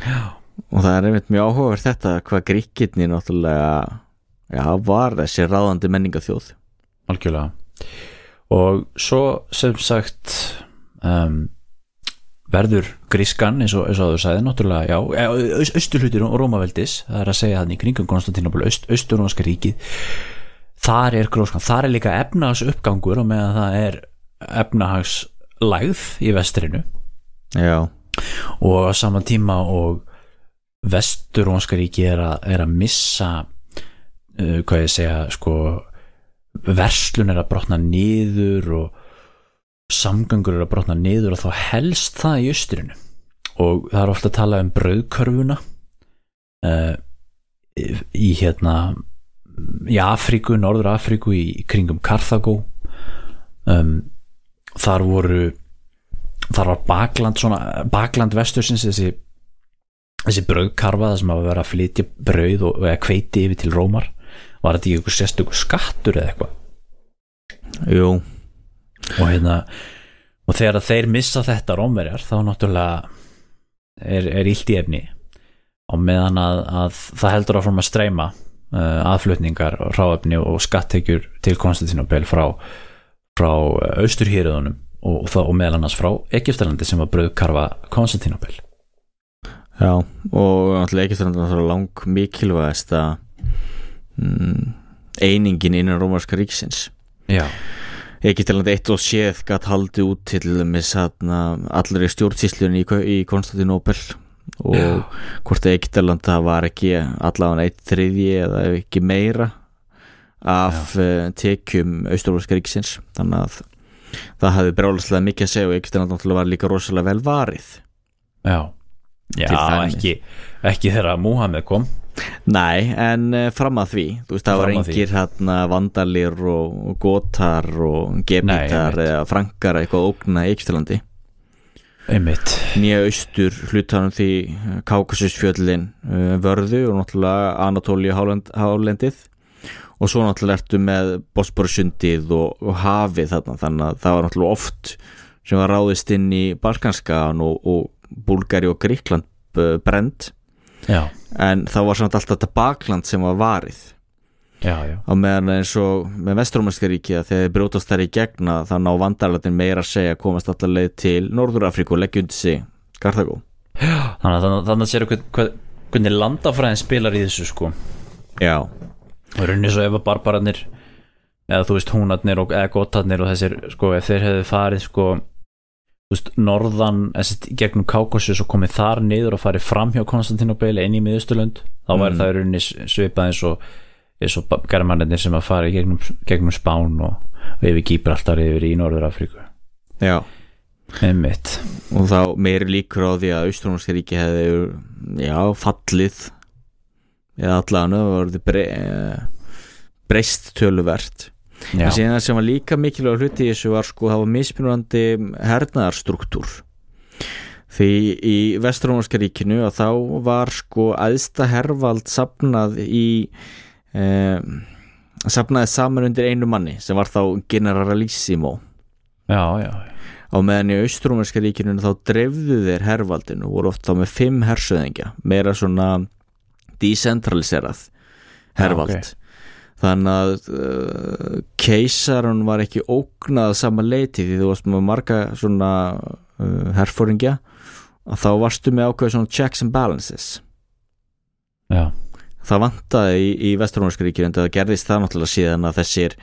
Já og það er einmitt mjög áhugaverð þetta hvað gríkirni náttúrulega já, var þessi ráðandi menningaþjóð algjörlega. Og svo sem sagt um, verður grískan eins og, eins og þú sagði náttúrulega, já, aust, austurhlutir og Rómaveldis, það er að segja þannig kringum Konstantinopol, aust, austurrómska ríkið þar er gróskan, þar er líka efnahags uppgangur og meðan það er efnahags lægð í vestrinu. Já, og á sama tíma og vesturónska ríki er er að missa uh, hvað ég segja sko verslun er að brotna niður og samgangur er að brotna niður og þá helst það í austrinu. Og það er ofta að tala um brauðkörfuna uh, í, hérna í Afríku, Norður Afríku í, kringum Karþagó. Um, þar voru þar var bakland svona, bakland vestursins þessi, þessi brauðkarfa það sem að vera að flytja brauð og eða kveiti yfir til Rómar var þetta ekki eitthvað sérstökur skattur eða eitthvað? Jú. Og hérna og þegar þeir missa þetta rómverjar þá náttúrulega er, er illt í efni. Og meðan að, að það heldur áfram að streyma uh, aðflutningar og ráefni og skattekjur til Konstantinopel frá, frá austurhýrðunum og, og, og meðal annars frá Egiptalandi sem var brauðkarfa Konstantinopel. Já, og að það er lang mikilvægast að einingin innan Rómarska ríksins Já, Egiptaland eitt og séð gætt haldið út til með allir í stjórnsýslunni í, í Konstantinopel og Já. hvort Egiptaland það var ekki allavega eitt þriðji eða ekki meira af uh, tekjum Austurlóðska ríksins þannig að það hafði brjálaslega mikið að segja og Egiptaland náttúrulega var líka rosalega vel varið. Já. Já, Til ekki, ekki þegar Múhameð kom Nei, en uh, fram að því. Þú veist, það var engir hérna vandalir og, og gotar og gebitar einmitt. eða frankar eitthvað að ógna í Egiptalandi einmitt. Nýja austur hlutanum því Kákasusfjöllin uh, vörðu og náttúrulega Anatóli hálend, hálendið. Og svo náttúrulega ertu með Bosporusundið og, og hafið þarna þannig að það var náttúrulega oft sem var ráðist inn í Balkanskan og, og Búlgari og Gríkland brend Já, en það var samt alltaf þetta bakland sem var varið. Já, já. Á meðan eins og með Vestrómanska ríki að þegar brjótast þær í gegna þá ná vandarlætin meira að segja komast allar leið til Norður Afríku og leggja undir sig Karþagó Þannig að þannig sér hvernig landafræðin spilar í þessu sko. Já, og rauninni svo ef að barbararnir eða þú veist húnarnir og eða gotarnir og þessir sko ef þeir hefðu farið sko veist norðan eða gegnum Kaukasus og komið þar niður og farið fram hjá Konstantinopeli inn í miðusturlönd þá væri Mm. það í rauninni svipað eins og eins og germanirnir sem að fara gegnum, gegnum Spán og, og yfir Gíbraltar yfir í Norður Afríku Já. Einmitt. Og þá meiri líkur á því að Austrónarska ríki hefði já, fallið. Eða allan bre, breyst töluvert en síðan sem var líka mikilvæg hluti í þessu var sko það var mismunandi hernaðarstruktúr. Því í Vestrónarska ríkinu að þá var sko aðsta hervald sapnað í eh, sapnaði saman undir einu manni sem var þá Generalissimo. Já, já, á meðan í Austrúmerska ríkinu þá dreifðu þeir hervaldinu og voru oft þá með fimm hersöðingja meira svona decentraliserað hervald. Já, ok. Þannig að uh, keisarun var ekki ógnað að sama leiti því þú varst með marga svona uh, herfóringja að þá varstu með ákveð svona checks and balances. Já, það vantaði í, í Vestrónarska ríkinu en það gerðist það náttúrulega síðan að þessir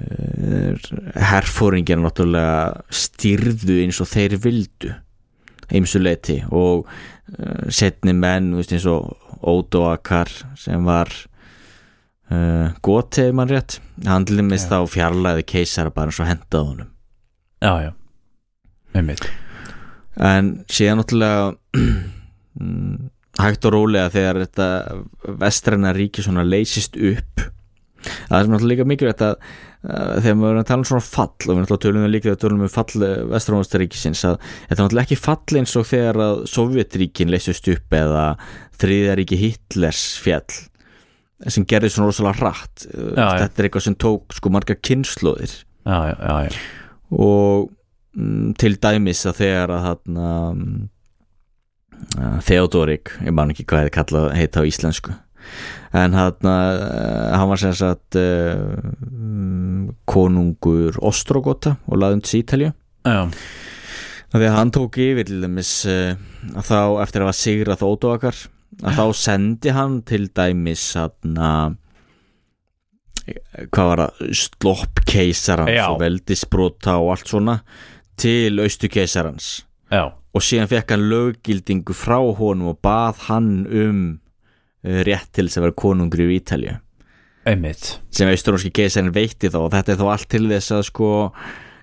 uh, herfóringjar náttúrulega stýrðu eins og þeir vildu eimsu leiti og uh, setni menn þú veist, eins og Ódoakar sem var uh, gotið mann rétt. Hann til dæmis þá fjarlæði keisara bara eins og hendaði honum. Já, já. Einmitt. En síðan náttúrulega hægt og rólega þegar þetta vestræna ríki svona leysist upp það er náttúrulega líka mikilvægt að þegar maður erum að tala um svona fall og við náttúrulega tölum við líka að tölum um fall vestrænastaríkisins að þetta er náttúrulega ekki fall eins og þegar að Sovjetríkin leysist upp eða þriðaríki Hitlers fjall sem gerði svona rosalega já. þetta er eitthvað sem tók sko marga kynnslóðir og mm, til dæmis að þegar að þarna mm, Theodorik, ég man ekki hvað kallað heita á íslensku. En hann uh, hann var sem sagt uh, konungur Ostrogota og laðund já, því að hann tók yfir til dæmis uh, þá eftir að hafa sigrað Ódoakar að þá sendi hann til dæmis hann hvað var það slopp keisarans Já. og veldisbrota og allt svona til austu keisarans já, og síðan fekk hann löggildingu frá honum og bað hann um uh, rétt til þess að vera konungur í Ítalju sem austurónski keisarin veitti þá. Og þetta er þá allt til þess að sko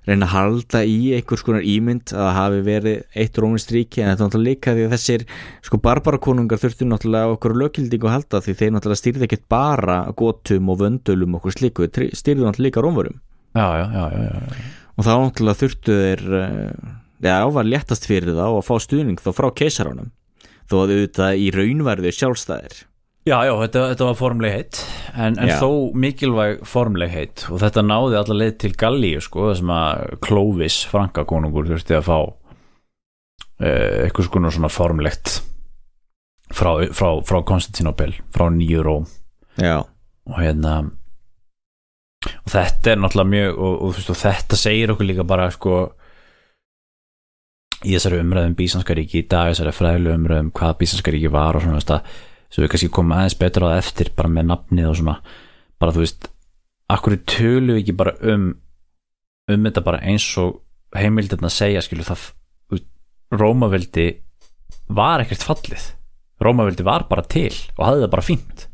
reyna að halda í einhvers konar ímynd að hafi verið eitt rómist ríki en þetta er náttúrulega líka því að þessir sko barbarakonungar þurftu náttúrulega okkur löggildingu að halda því þeir náttúrulega stýrði ekkert bara gotum og vöndulum og okkur slíku þeir stýrði náttúrulega líka rómverum já, já, já, já, já. og þá náttúrulega þurftu þeir eh, já, var léttast fyrir þá að fá stuðning þá frá keisaranum þó að auðvitað í raunverðu sjálfstæðir Já, já, þetta, þetta var formleg heitt. En, en þó mikilvæg formleg heitt. Og þetta náði allar leið til Gallíu sko, þessum að Clovis frankakonungur þurfti að fá uh, eitthvað svona svona formlegt frá, frá, frá Konstantinopel frá nýju Róm. Já, og hérna og þetta er náttúrulega mjög og, og, veist, og þetta segir okkur líka bara sko í þessari umræðum Bísanska ríki í dag þessari fræðilega umræðum hvað Bísanska ríki var og svona veist, að, svo við kannski komum aðeins betur á það eftir bara með nafnið og svona. Bara þú veist, akkur tölu við ekki bara um um þetta bara eins og heimildirna segja skilu það Rómaveldi var ekkert fallið. Rómaveldi var bara til og hafði það bara fínt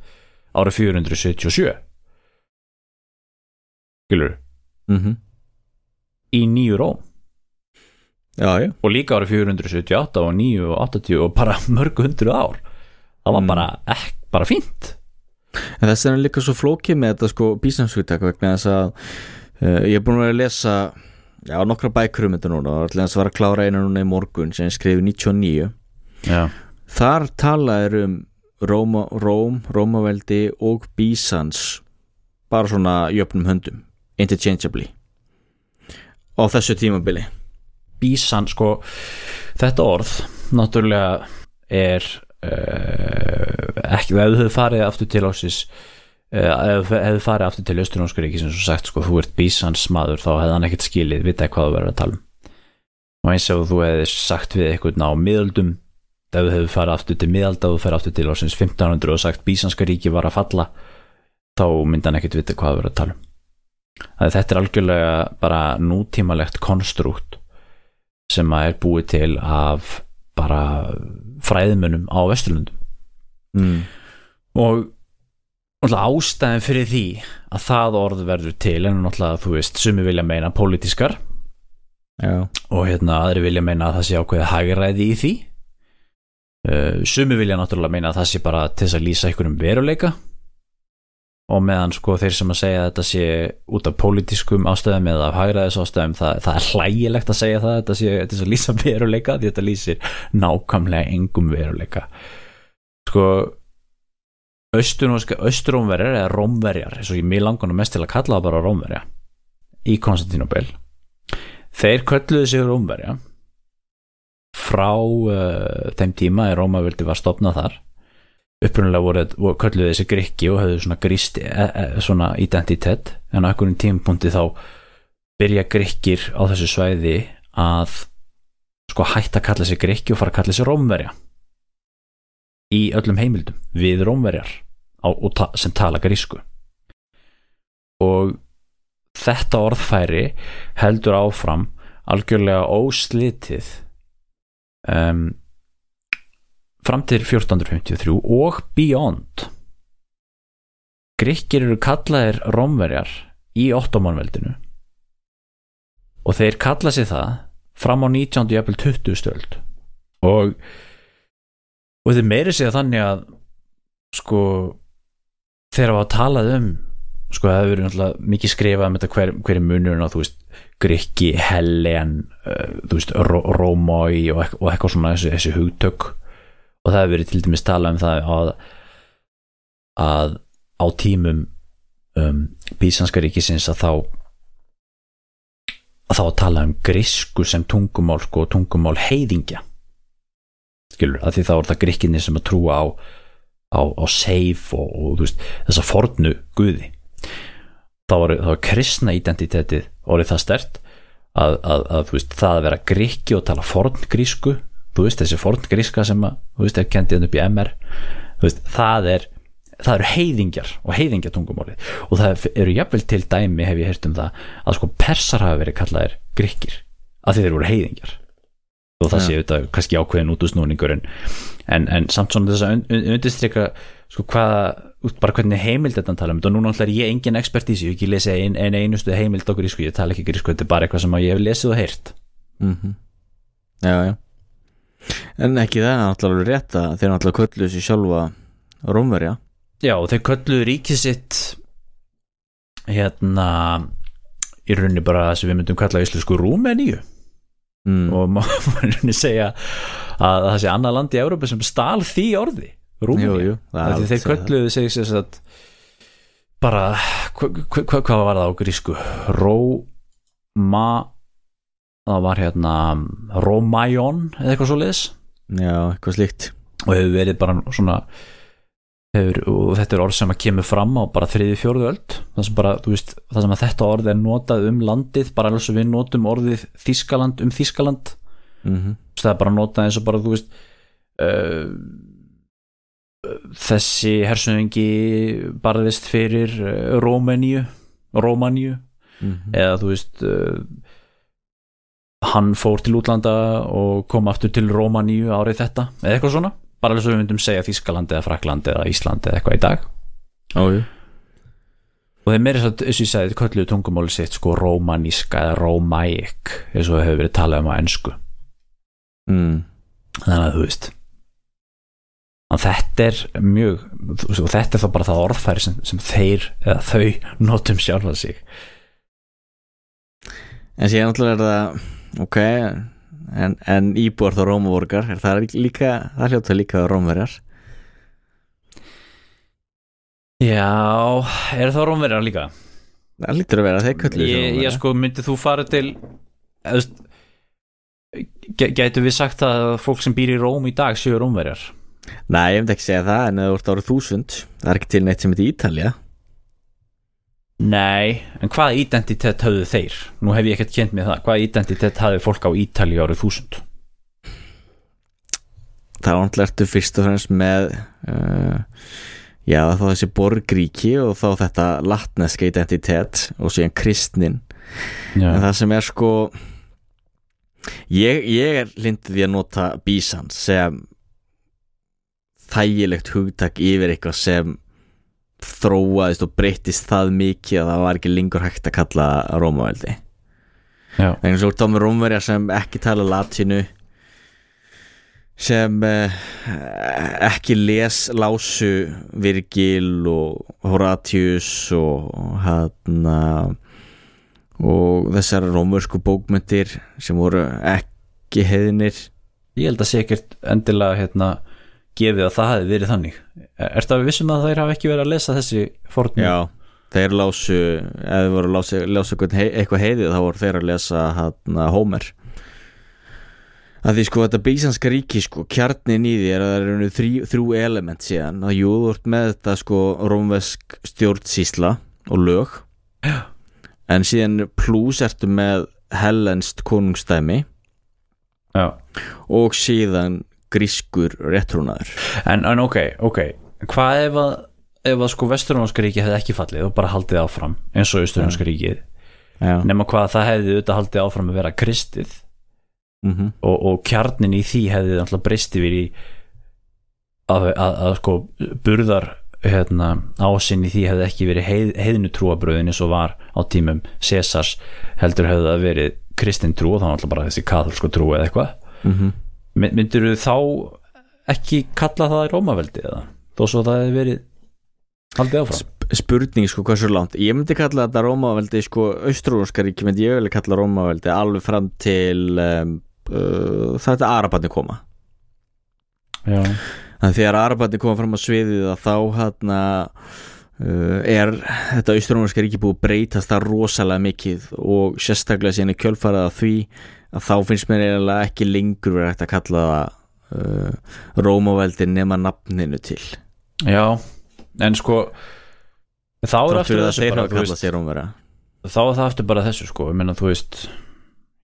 árið 477 skilur mm í nýju Róm. Já, já. Og líka árið 478 og 9 og 80 og bara mörg hundru ár það var Mm. bara, ekk, bara fínt. En þess er líka svo flókið með þetta sko bísnamshugtak vegna þess að uh, ég er búin að vera að lesa já, nokkra bækur um þetta núna og að var að klára einu núna í morgun sem ég skrifi 99 já, þar tala er um Róma, Róm, Rómaveldi og Bísans bara svona jöfnum höndum interchangeably á þessu tímabili. Bísan sko þetta orð náttúrulega er ekki, ef þú hefur farið aftur til ásis uh, ef þú hefur farið aftur til Östurnánsku ríki sem svo sagt sko þú ert bísans maður þá hefði hann ekkert skilið vita hvað þú verður að tala um. Og eins og þú hefði sagt við eitthvað á miðöldum ef þú hefur farið aftur til miðalda og þú fer aftur til ásins 1500 og sagt bísanska ríki var að falla þá myndi hann ekkert vita hvað það verið að tala um. Að þetta er algjörlega bara nútímalegt konstrukt sem að er búið til af bara fræðmunum á Vesturlundum mm. og ástæðin fyrir því að það orð verður til en náttúrulega þú veist, sumi vilja meina pólitískar. Já, og hérna aðri vilja meina að það sé ákveðið hagræði í því. Uh, sumi vilja náttúrulega meina að það sé bara til þess að lýsa einhverjum veruleika og meðan sko þeir sem að segja að þetta sé út af pólitískum ástöðum eða af hagræðis ástöðum það, það er hlægilegt að segja það þetta sé til þess að lýsa veruleika því þetta lýsir nákvæmlega engum veruleika. Sko austurrómverjar eða rómverjar eins og ég mér langar nú mest til að kalla það bara rómverja í Konstantinopel þeir kölluðu sig rómverja. Frá uh, þeim tíma er Rómavildi var stopnað þar upprunalega voru, kölluðu þessi grikki og höfðu svona grist e, e, svona identitet. En á einhverjum tímapunkti þá byrja grikkir á þessu svæði að sko hætta að kalla sig grikki og fara að kalla sig rómverja. Í öllum heimildum við rómverjar á, ta sem tala grísku. Og þetta orðfæri heldur áfram algjörlega óslitið um, fram til 1453 og beyond. Gríkir eru kallaðir rómverjar í ottomanveldinu og þeir kalla sig það fram á 19. jafnvel 20 stöld. Og og þetta meiri segja þannig að sko það var talað um sko það hefur verið mikið skrifað um þetta hver, hver er munurinn á þú veist Grikki, Hellen uh, þú veist Rómói og, og eitthvað svona þessi, þessi hugtök og það hefur verið til dæmis talað um það að, að á tímum um, Bísanska ríkisins að þá að þá tala um grísku sem tungumál sko, tungumál heiðingja. Skilur, að því þá er það gríkinni sem að trúa á á, á seif og, og veist, þessa fornu guði. Þá var, þá var kristna identitetið orðið það stert að, að, að veist, það að vera gríki og tala forngrísku þú veist þessi forngríska sem að, þú veist er kendið upp í MR veist, það er það eru heiðingjar og heiðingjatungumáli og það eru jafnvel til dæmi hef ég heyrt um það að sko persar hafa verið kallaðir gríkir að þeir eru heiðingjar. Og það ja. sé auðvitað kannski ákveðin út úr snúningur en, en, en samt svona þess að undirstryka sko hvaða, bara hvernig heimild þetta tala um. Þetta og núna er ég engin expert í þessu, ég ekki lesa einn ein einustu heimild í sko, ég tala ekki grísku, þetta er bara eitthvað sem ég hef lesið og heyrt. Mm -hmm. Já, já en ekki það er náttúrulega rétt að þeir náttúrulega kölluðu sér sjálfa Rómverja. Já, þeir kölluðu ríkið sitt hérna í rauninni bara sem við myndum kalla íslensku Rúmeníu. Mm. og maður segja að það sé annað land í Európa sem stál því orði Rúmini, þeir kölluðu sig að bara hvað hva, hva var það á grísku? Róma það var hérna Rómæjón eða eitthvað svo leiðis já, eitthvað slíkt. Og hefur verið bara svona hefur, og þetta er orð sem að kemur fram á bara þriði fjóruðu öld. Það sem, bara, veist, það sem að þetta orð er notað um landið bara alveg sem við notum orðið Þískaland um Þískaland mm -hmm. það er bara notað eins og bara þú veist uh, þessi hersöðingi barðist fyrir Rómaníu Rómaníu. Mm -hmm. eða þú veist uh, hann fór til útlanda og kom aftur til Rómaníu árið þetta eða eitthvað svona. Bara alveg svo við myndum segja Þískaland eða Frakland eða Ísland eða eitthvað í dag. Ójú og þeir meira þess að ég sagði kölluðu tungumáli sitt sko rómaníska eða rómæk eins og það hefur verið talað um á ennsku mm. þannig að þú veist og þetta er mjög og þetta er þá bara það orðfæri sem, sem þeir eða þau notum sjálfa sig. En síðan náttúrulega er það ok en, en íbúar þá rómavorgar er það líka, það hljóta líka rómverjar Já, er það rómverjar líka? Það lítur að vera þeir köllu Ég, ég sko, myndið þú fara til Gætu við sagt að fólk sem býr í Róm í dag séu rómverjar? Nei, ég myndi ekki segja það en það voru þúsund það er ekki til neitt sem heit Ítalja Nei, en hvaða identitet hafðu þeir? Nú hef ég ekkert kjent með það hvaða identitet hafðu fólk á Ítali árið þúsund? Það var náttúrulega ertu fyrst og fremst með uh, já þá þessi borgríki og þá þetta latneska identitet og síðan kristnin já, en það sem er sko ég, ég er lindið því að nota bísan sem þægilegt hugtak yfir eitthvað sem þróaðist og breytist það mikið að það var ekki lengur hægt að kalla Rómaveldi. Þannig að svo tómi Rómverja sem ekki tala latínu sem eh, ekki les lásu Virgil og Horatius og hann og þessar rómversku bókmyndir sem voru ekki heiðinir ég held að sé ekkert endilega hérna gefið að það hafi verið þannig Er það vissum að þeir hafa ekki verið að lesa þessi fornu? Já, þeir lásu eða þeir voru að lása, lása eitthvað hei- eitthvað heiðið þá voru þeir að lesa hann Homer að því sko þetta bísanska ríki sko kjarnin í því er að það eru þrjú element síðan að jú þú ert með þetta sko rómvesk stjórnsísla og lög Já. en síðan pluss ertu með hellenst konungstæmi Já. og síðan grískur réttrúnaður. En, en ok, ok. Hvað ef að, ef að sko vesturnáska ríki hefði ekki fallið og bara haldið áfram eins og austurnáska ríkið? Já, nema hvað það hefði auðvitað haldið áfram að vera kristið. Mm og, og kjarnin í því hefði alltaf breyst yfir í að, að, að sko burðar hérna, ásinn í því hefði ekki verið heið, heiðinu trúabröðin eins og var á tímum Césars heldur hefði það verið kristin trú og þá alltaf bara þessi katholsku trú eða eitthvað. -hmm. Myndir þú þá ekki kalla það Rómaveldi eða? Þó svo það hefði verið haldið áfram. Spurning sko hversu langt? Ég myndi kalla þetta Rómaveldi sko austrúnska ríki myndi ég vilja kalla Rómaveldi alveg fram til um, uh, þetta Arabarni koma. Já, þannig að þegar Arabarni koma fram á sviðið þá hérna uh, er þetta austrúnska ríki búið breytast það rosalega mikið og sérstaklega síðan í kjölfarað af því að þá finnst mér eiginlega ekki lengur verið hægt að kalla það uh, Rómaveldi nema nafninu til. Já en sko þá er aftur þessu bara veist, þá er það aftur bara þessu sko ég meina þú veist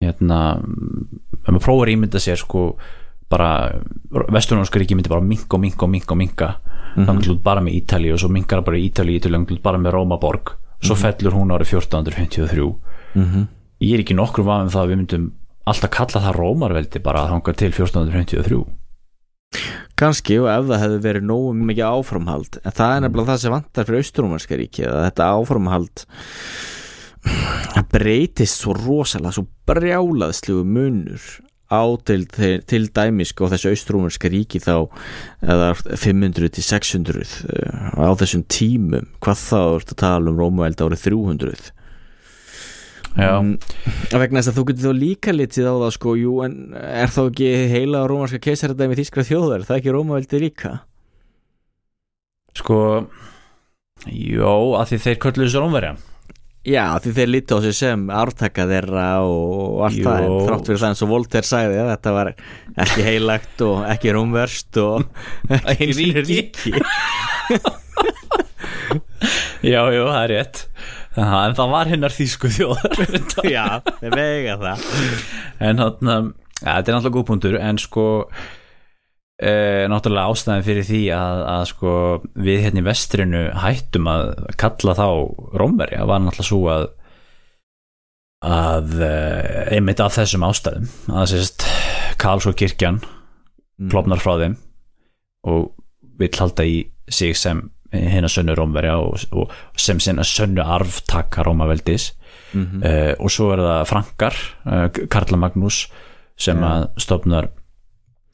hérna ef maður prófar að ímynda sér sko bara vesturnáska ríki myndi bara minka og minka og minka og minka þannig til út bara með Ítali og svo minkar bara Ítali Ítali til bara með Rómaborg. Svo Mhm. fellur hún árið 1453 mm ég er ekki nokkur vafum það að við myndum alltaf kalla það Rómarveldi bara að hanga til 1453 Kanski og ef það hefði verið nógu mikið áframhald en það er nefnilega það sem vantar fyrir austurumarska ríki að þetta áframhald það breytist svo rosalega svo brjálaðslegu munur á til, til, til dæmis sko þessu austrumarska ríki þá eða 500 til 600 uh, á þessum tímum. Hvað þá ertu að tala um Rómueld árið 300 já, Mm, vegna þess að þú getur þá líka litið á það sko, jú, en er þá ekki heila rómarska keisaradæmi þýskra þjóðar, það er ekki rómaveldi líka? Sko jó, að því þeir kölluðu sér ómverja Já, því þeir líti á sig sem ártaka þeirra og, allt Jú. það en þrátt fyrir það eins og Voltaire sagði að þetta var ekki heilagt og ekki rómverst og ekki ríki. já, já, það er rétt Aha, en það var hinnar þýsku þjóðar. Já, þeir vega það. En hann ja, þetta er náttúrulega góð punktur en sko e, náttúrulega ástæðin fyrir því að, að sko við hérna í vestrinu hættum að kalla þá Rómverja var náttúrulega svo að að e, einmitt af þessum ástæðum að sérst Karlsson kirkjan klopnar frá þeim og vill halda í sig sem hérna sönnu Rómverja og, og sem sinna sönnu arftaka Rómaveldis mm -hmm. uh, og svo er það Frankar uh, Karla Magnús sem Já. að stofnar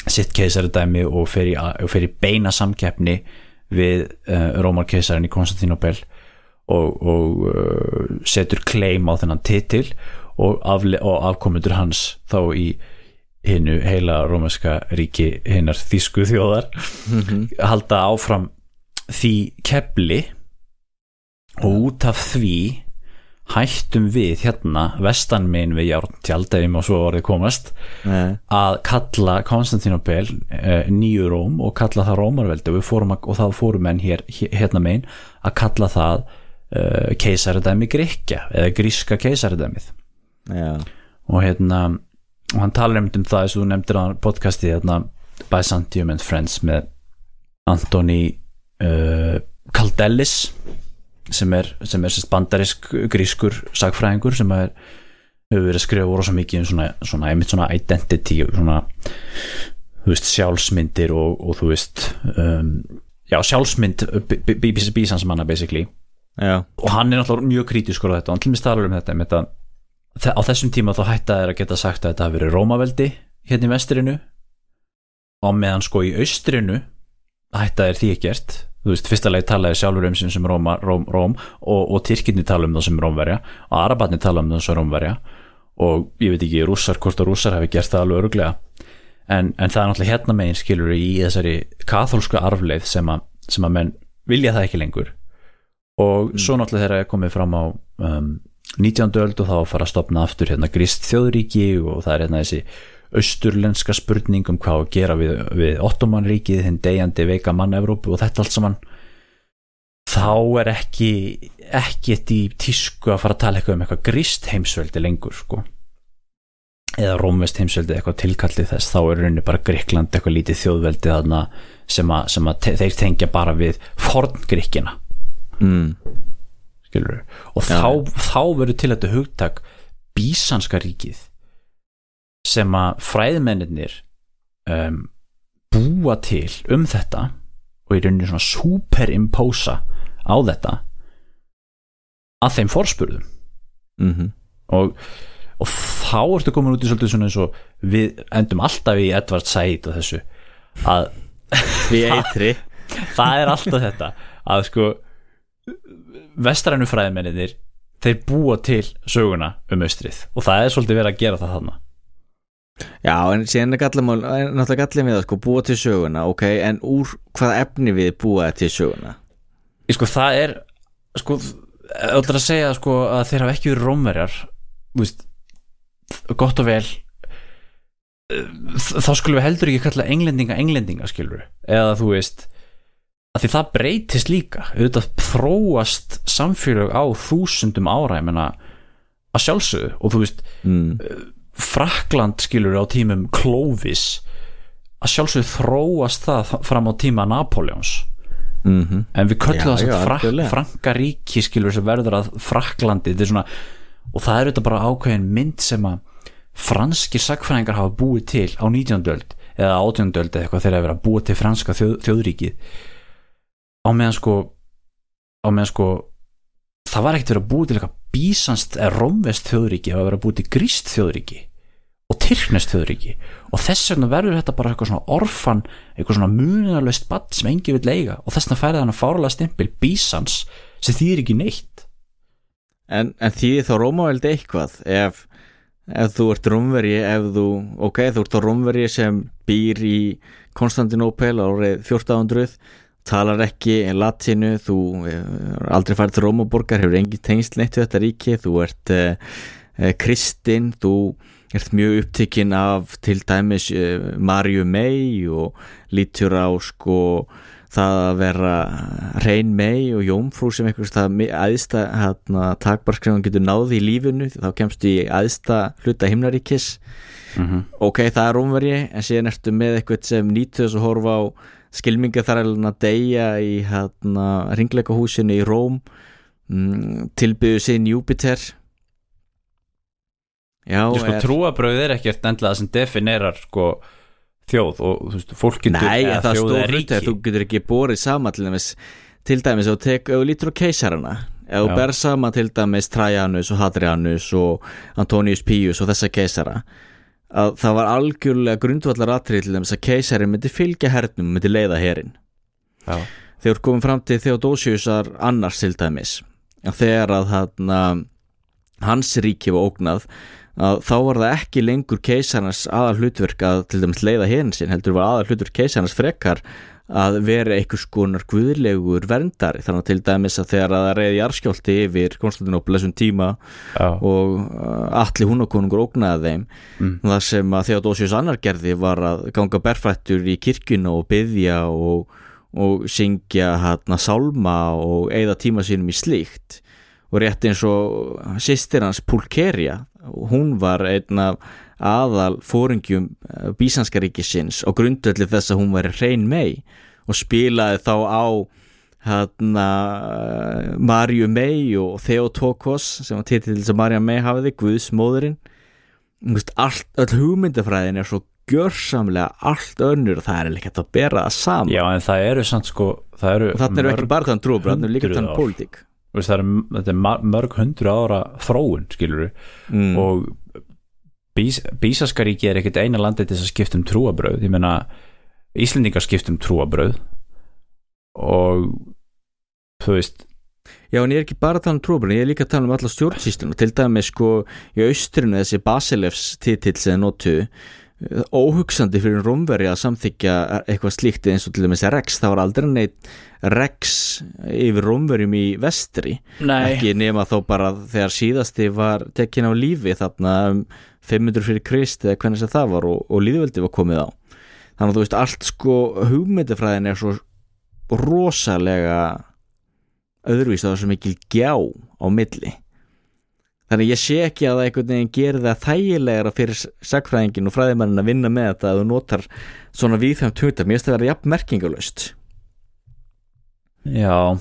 sitt keisaradæmi og fer í, og fer í beina samkeppni við uh, Rómar keisarin í Konstantinopel og, og setur claim á þennan titil og, og afkomundur hans þá í hinnu heila rómaska ríki hinnar þýsku þjóðar halda áfram því kepli og út af því hættum við hérna vestanmein við járn tjaldæfum og svo orðið komast Nei, að kalla Konstantinopel uh, nýju Róm og kalla það Rómarveldi. Og, við fórum menn hér, hér hérna megin að kalla það uh, keisaradæmi Gríkja eða gríska keisaradæmið Já, og hérna og hann talar um það eins og þú nefndir á podcasti hérna Byzantium and Friends með Antoni uh, Kaldellis sem er, sem er sérst bandarisk grískur sagfræðingur sem er, hefur verið að skrifa voru svo mikið um svona, svona, svona identity og svona þú veist, sjálfsmyndir og, og þú veist um, já, sjálfsmynd bísansamanna basically. Já, og hann er náttúrulega mjög krítiskur á þetta og hann til mig staðar um þetta, um þetta þe- á þessum tíma þá hætta er að geta sagt að þetta hafi verið Rómaveldi hérna í vestrinu. Og meðan sko í austrinu hætta er því ekkert. Þú veist, fyrsta leið talaði sjálfur um sem sem Róma, Róm, Róm og, og Tyrkinni tala um það sem Rómverja og Arabatni tala um það sem Rómverja. Og ég veit ekki, rússar, hvort að rússar hafi gert það alveg öruglega en, en það er náttúrulega hérna megin skilur í þessari kathólsku arfleið sem að, sem að menn vilja það ekki lengur. Og svo náttúrulega þegar er komið fram á um, 19. öld og þá fara að stopna aftur hérna grist þjóðríki og það er hérna þessi austurlenska spurning um hvað að gera við, við ottomanríkið, hinn degjandi veika mann Evrópu og þetta allt saman þá er ekki ekkert í tísku að fara að tala eitthvað um eitthvað grist heimsveldi lengur sko. Eða rómvest heimsveldi eitthvað tilkallið þess þá er rauninni bara Gríkland eitthvað lítið þjóðveldi þarna sem að, sem að te þeir tengja bara við forngríkina mm, skilur og þá, þá verður til þetta hugtak bísanska ríkið sem að fræðmennir um, búa til um þetta og í rauninni svona superimposa á þetta að þeim forspurðum. Mm og, og þá ertu komin út í svolítið svona eins og við endum alltaf í Edvard Said og þessu að við eitri. það er alltaf þetta að sko vestrænu fræðimennir þeir búa til söguna um austrið og það er svolítið verið að gera það þarna já, en síðan er gallamál er náttúrulega gallið með að sko búa til söguna ok, en úr hvaða efni við búa til söguna? Ég sko það er sko, öllur að segja sko að þeir hafa ekki verið rómverjar veist, gott og vel eh, þá skulum við heldur ekki kalla englendinga englendinga skilur eða þú veist að því það breytist líka. Auðvitað þróast samfélag á þúsundum ára ég menna að sjálfsögðu. Og þú veist mm, Frakland skilur á tímum Clovis að sjálfsögðu þróast það fram á tíma Napoleons mm en við köllum það frak, algjörlega. Frankaríki skilur sem verður að Fraklandi þetta er svona, og það er þetta bara ákveðin mynd sem að franski sagfræðingar hafa búið til á 19. öld eða 18. öld eða eitthvað þegar að vera að búið til franska þjóð, þjóðríkið á meðan sko á meðan sko það var ekkert verið að búið til eitthvað bísanst eða romvest þjóðríki það var verið að búið til gríst þjóðríki og tyrknest þjóðríki. Og þess vegna verður þetta bara eitthvað svona orfan eitthvað svona munarlaust badd sem engi vil eiga. Og þess vegna færði hann að fárlega stimpil bísans sem þýðir ekki neitt. En, en því þá Rómaveldi eitthvað? Ef, ef þú ert rómveri ef þú, ok, þú ert á rómveri sem býr í Konstantinopel árið 1400 talar ekki latinu þú eh, aldrei farið til Rómaborgar hefur engin tengsl neitt við þetta ríki þú ert eh, kristinn þú ert mjög upptekinn af til dæmis eh, Marju May og lítur á sko það að vera reyn mei og jómfrú sem eitthvað það aðsta hérna, takbarskrifan getur náði í lífinu þá kemstu í aðsta hluta himnaríkis mm -hmm. ok, það er rómverji en síðan ertu með eitthvað sem nýtur þess að horfa á skilminga þar að deyja í hérna, ringleikahúsinu í Róm. Mm, tilbyðu sinn Júpiter já, sko, er trúabröð er ekkert endlega sem definerar sko, þjóð og þú veist, fólk getur Nei, eða það eða hluti að þú getur ekki borið sama til dæmis til dæmis þú tek, lítur á keisarana ef þú ber sama til dæmis Trajanus og Hadrianus og Antonius Pius og þessa keisara að það var algjörlega grundvallar atrið til dæmis að keisari myndi fylgja hernum myndi leiða herin Já. þegar komum fram til Theodosiusar annars til dæmis að þegar að þarna, hans ríki var ógnað að þá var það ekki lengur keisarnas aðal hlutverk að til dæmis leiða herin sinn heldur var aðal hlutverk keisarnas frekar að vera einhvers konar guðlegur verndari þannig til dæmis að þegar að það reyði jarðskjólti yfir Konstantinopel þessum tíma Já. og uh, allir húnakonungur ógnaði þeim Mm. það sem að Theodosius annar gerði var að ganga berfættur í kirkjuna og byðja og, og syngja hérna sálma og eigða tíma sínum í slíkt og rétt eins og sýstir hans Pulkeria hún var einn af aðal fóringjum bísanska ríkisins og grundöldi þess að hún var reyn mei og spilaði þá á hérna Marju May og Theotokos sem var titill sem Marja May hafiði Guðsmóðurinn allt, öll hugmyndafræðin er svo gjörsamlega allt önnur og það er ekki að bera það saman. Já, en það eru samt sko það eru þannig eru ekki bara þann trúbröð, þannig eru líka þann pólitík. Það er, þetta er mörg hundru ára þróun skilur mm. og bís, Bísaskaríki er ekkit eina landið til þess að skipta um trúabröð ég meina Íslendingar skipta um trúabröð og þú veist Já, en ég er ekki bara að tala um trúbröð, ég er líka að tala um alla stjórnsýsluna, til dæmis sko í austrinu þessi Basilefs titill sem notu óhugsandi fyrir Rómveri að samþykja eitthvað slíkt eins og til dæmis Rex, það var aldrei neitt Rex yfir Rómverjum í vestri. Nei, ekki nema þó bara þegar síðasti var tekin á lífi þarna um 500 fyrir Krist eða hvernig það var og, og líðveldi var komið á. Þannig að þú veist allt sko hugmyndafræðin er svo rosalega öðruvís það er svo mikil gjá á milli. Þannig ég sé ekki að það einhvern veginn gerir það þægilegra fyrir sagfræðingin og fræðimannin að vinna með þetta að þú notar svona viðfæmt tungtar, mér finnst það að vera jafn merkingalöst já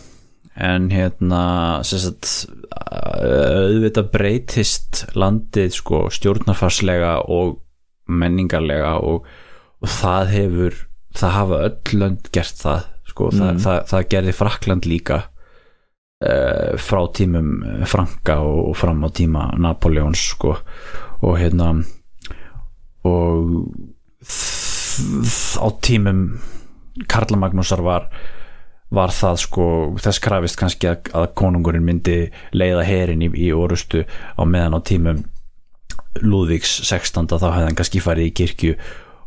en hérna sagt, auðvitað breytist landið sko stjórnarfarslega og menningarlega og, og það hefur það hafa öll lönd gert það sko, það, Mm. það, það gerði Frakland líka uh, frá tímum Franka og, og fram á tíma Napoleons sko og hérna og á tímum Karla Magnúsar var var það sko þess krafist kannski að, að konungurinn myndi leiða herin í, í orustu á meðan á tímum Lúðvíks 16. þá hefði hann kannski farið í kirkju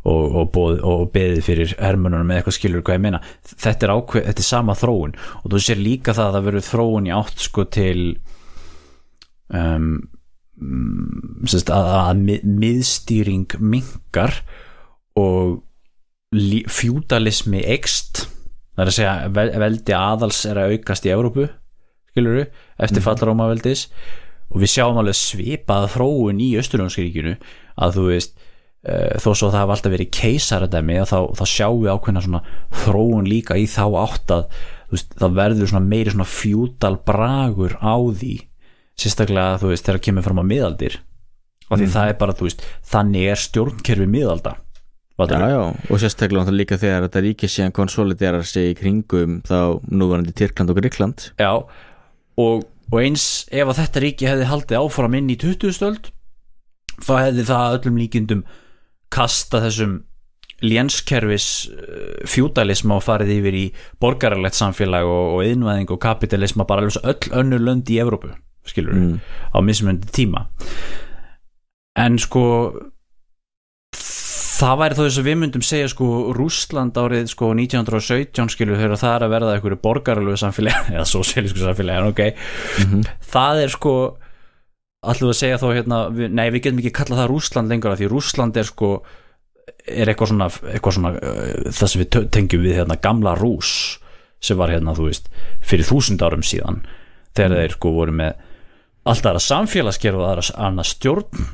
og, og, boð, og beðið fyrir hermununum með eitthvað skilur hvað ég meina þetta er, ákveð, þetta er sama þróun og þú sér líka það að það verður þróun í átt sko til um, mm, sérst, að, að mið- miðstýring minkar og fjúdalismi ekst það er að segja vel- veldi aðals er að aukast í Evrópu skiluru, eftir fall Rómaveldis. Og við sjáum alveg svipað þróun í Östurlundskrikinu að þú veist uh, þó svo það hafa alltaf verið keisaradæmi þá, þá sjáum við ákveðna svona þróun líka í þá átt að veist, það verður svona meiri svona fjúdal bragur á því. Sérstaklega þú veist þegar kemur fram á miðaldir. Og því það er bara þú veist þannig er stjórnkerfi miðalda Já, já, og sérstaklega náttúrulega líka þegar þetta ríki síðan konsoliderar sig í kringum þá núvarandi Tyrkland og Gríkland Já, og, og eins ef að þetta ríki hefði haldið áfram inn í 20 stöld þá hefði það öllum líkindum kasta þessum lénskerfis uh, fjúdalisma og farið yfir í borgaralegt samfélag og, og innvæðing og kapitalisma bara öll önnur lönd í Evrópu skilur Mm. á mismunandi tíma. En sko það væri þá þess að við myndum segja sko Rússland árið sko 1917 skilur þegar það er að verða einhverju borgaralegu samfélagi eða sosialísku samfélagi en ok, Mhm. það er sko alltaf að segja þá hérna við, nei við getum ekki kallað það Rússland lengur því Rússland er sko er eitthvað svona, eitthvað svona uh, það sem við tengjum við hérna gamla Rúss sem var hérna þú veist fyrir þúsund árum síðan þegar þeir sko voru með alltaf aðra samfélagsgerð og aðra stjórn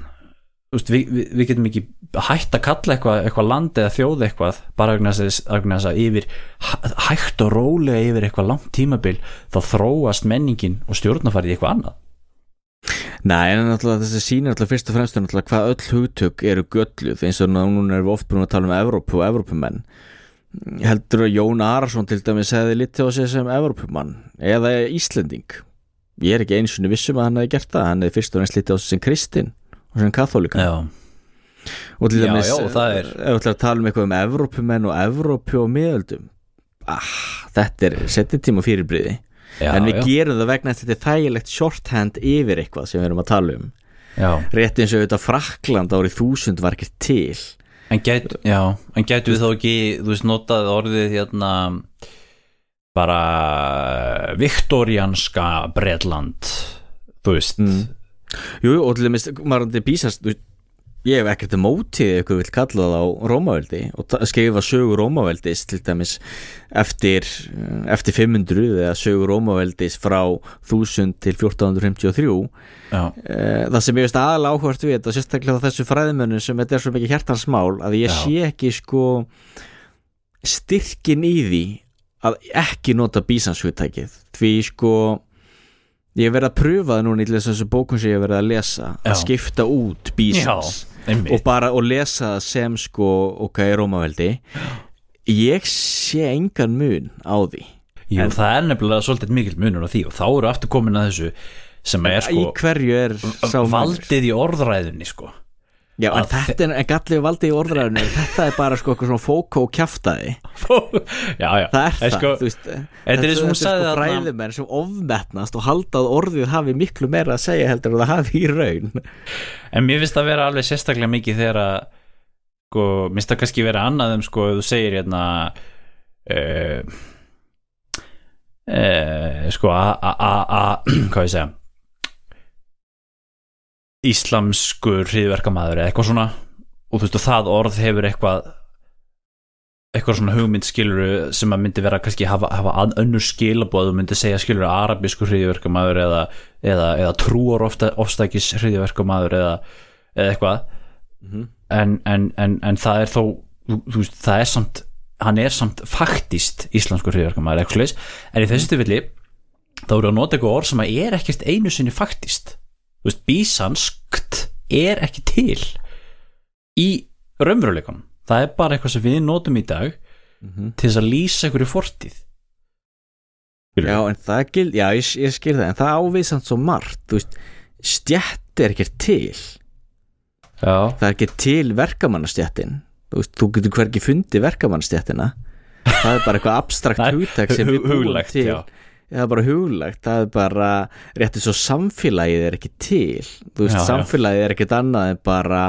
veist, við, við, við getum ekki hægt að kalla eitthvað, eitthvað land eða þjóð eitthvað bara að yfir hæ- hægt og rólega yfir eitthvað langt tímabil þá þróast menningin og stjórnafarið eitthvað annað. Nei, en þessi sýnir náttúrulega fyrst og fremst náttúrulega hvað öll hugtök eru gölluð eins og nú- núna erum við oft búin að tala um Evrópu og Evrópumenn. Heldur að Jón Arason til dæmis hefði litið á sig sem Evrópumann eða Íslending. Ég er ekki eins og vissum að hann hefði gert það hann hefði fyrst og fremst litið á sig sem kristinn sem katholika Já, og til dæmis er- ef við ætlum að tala um eitthvað um Evrópumenn og Evrópu og miðöldum ah, þetta er setjum tíma fyrirbriði já, en við já, gerum það vegna þetta er þægilegt shorthand yfir eitthvað sem við erum að tala um. Já. rétt eins og auðvitað Frakland árið þúsund var ekki til. En, en getum við þá ekki þú veist notað orðið hérna bara viktorianska Bretland þú veist Mm. Jú, og til dæmis, þú veist, ég hef ekkert mótið ykkur vil kalla það á Rómaveldi og skrifa sögur Rómaveldis til dæmis eftir, eftir 500 eða sögur Rómaveldis frá 1000 til 1453 já, Eh, það sem ég veist aðal áhvert við þetta sérstaklega þessu fræðimönnum sem þetta er svo mikið hjartansmál að ég Já. sé ekki sko styrkin í því að ekki nota bísanshugtækið því sko ég hef verið að pröfa það núna í þessu bókun sem ég hef verið að lesa að Já. skipta út einmitt. og bara og lesa það sem sko ok, Rómaveldi ég sé engan mun á því Jú, það er nefnilega svolítið mikill munur á því og þá eru aftur komin að þessu sem er í sko hverju er valdið í orðræðunni sko Já, en að þetta er gallið valdið í orðræðinu þetta er bara sko eitthvað svona fókó kjaftaði. Já, já, það er En það, sko, þú veist þetta er og sagði sko fræðimenn sem ofmetnast og halda að orðið hafi miklu meira að segja heldur en það hafi í raun. En mér finnst það vera alveg sérstaklega mikið þegar að sko, minnst það kannski vera annað um sko, þú segir hérna uh, uh, sko a, a, a, a hvað ég segja íslamskur hriðverkamaður eða eitthvað svona og þú veist og það orð hefur eitthvað eitthvað svona hugmynd skiluru sem að myndi vera kannski hafa, hafa að- önnur skilabóð og myndi segja skiluru arabísku hriðverkamaður eða, eða, eða trúar ofstækis hriðverkamaður eða, eða eitthvað. En, en, en, en það er þó þú, veist, það er samt hann er samt faktist íslenskur slags, en í þessu tilfelli þá eru að nota eitthvað orð sem að er ekkert einu sinni faktist þú veist, bísanskt er ekki til í raunveruleikunum það er bara eitthvað sem við notum í dag til þess að lýsa einhverju fortíð. Já, en það gil, já, ég, ég skil það en það ávið samt svo margt þú veist, stjætt er ekkert til. Já, það er ekki til verkamannastjættin þú veist, þú getur hvergi fundið verkamannastjættina það er bara eitthvað abstrakt hugtak sem við búum til. já. Það er bara huglagt, það er bara rétt eins og samfélagið er ekki til. Þú veist, Já, já. samfélagið er ekkert annað en bara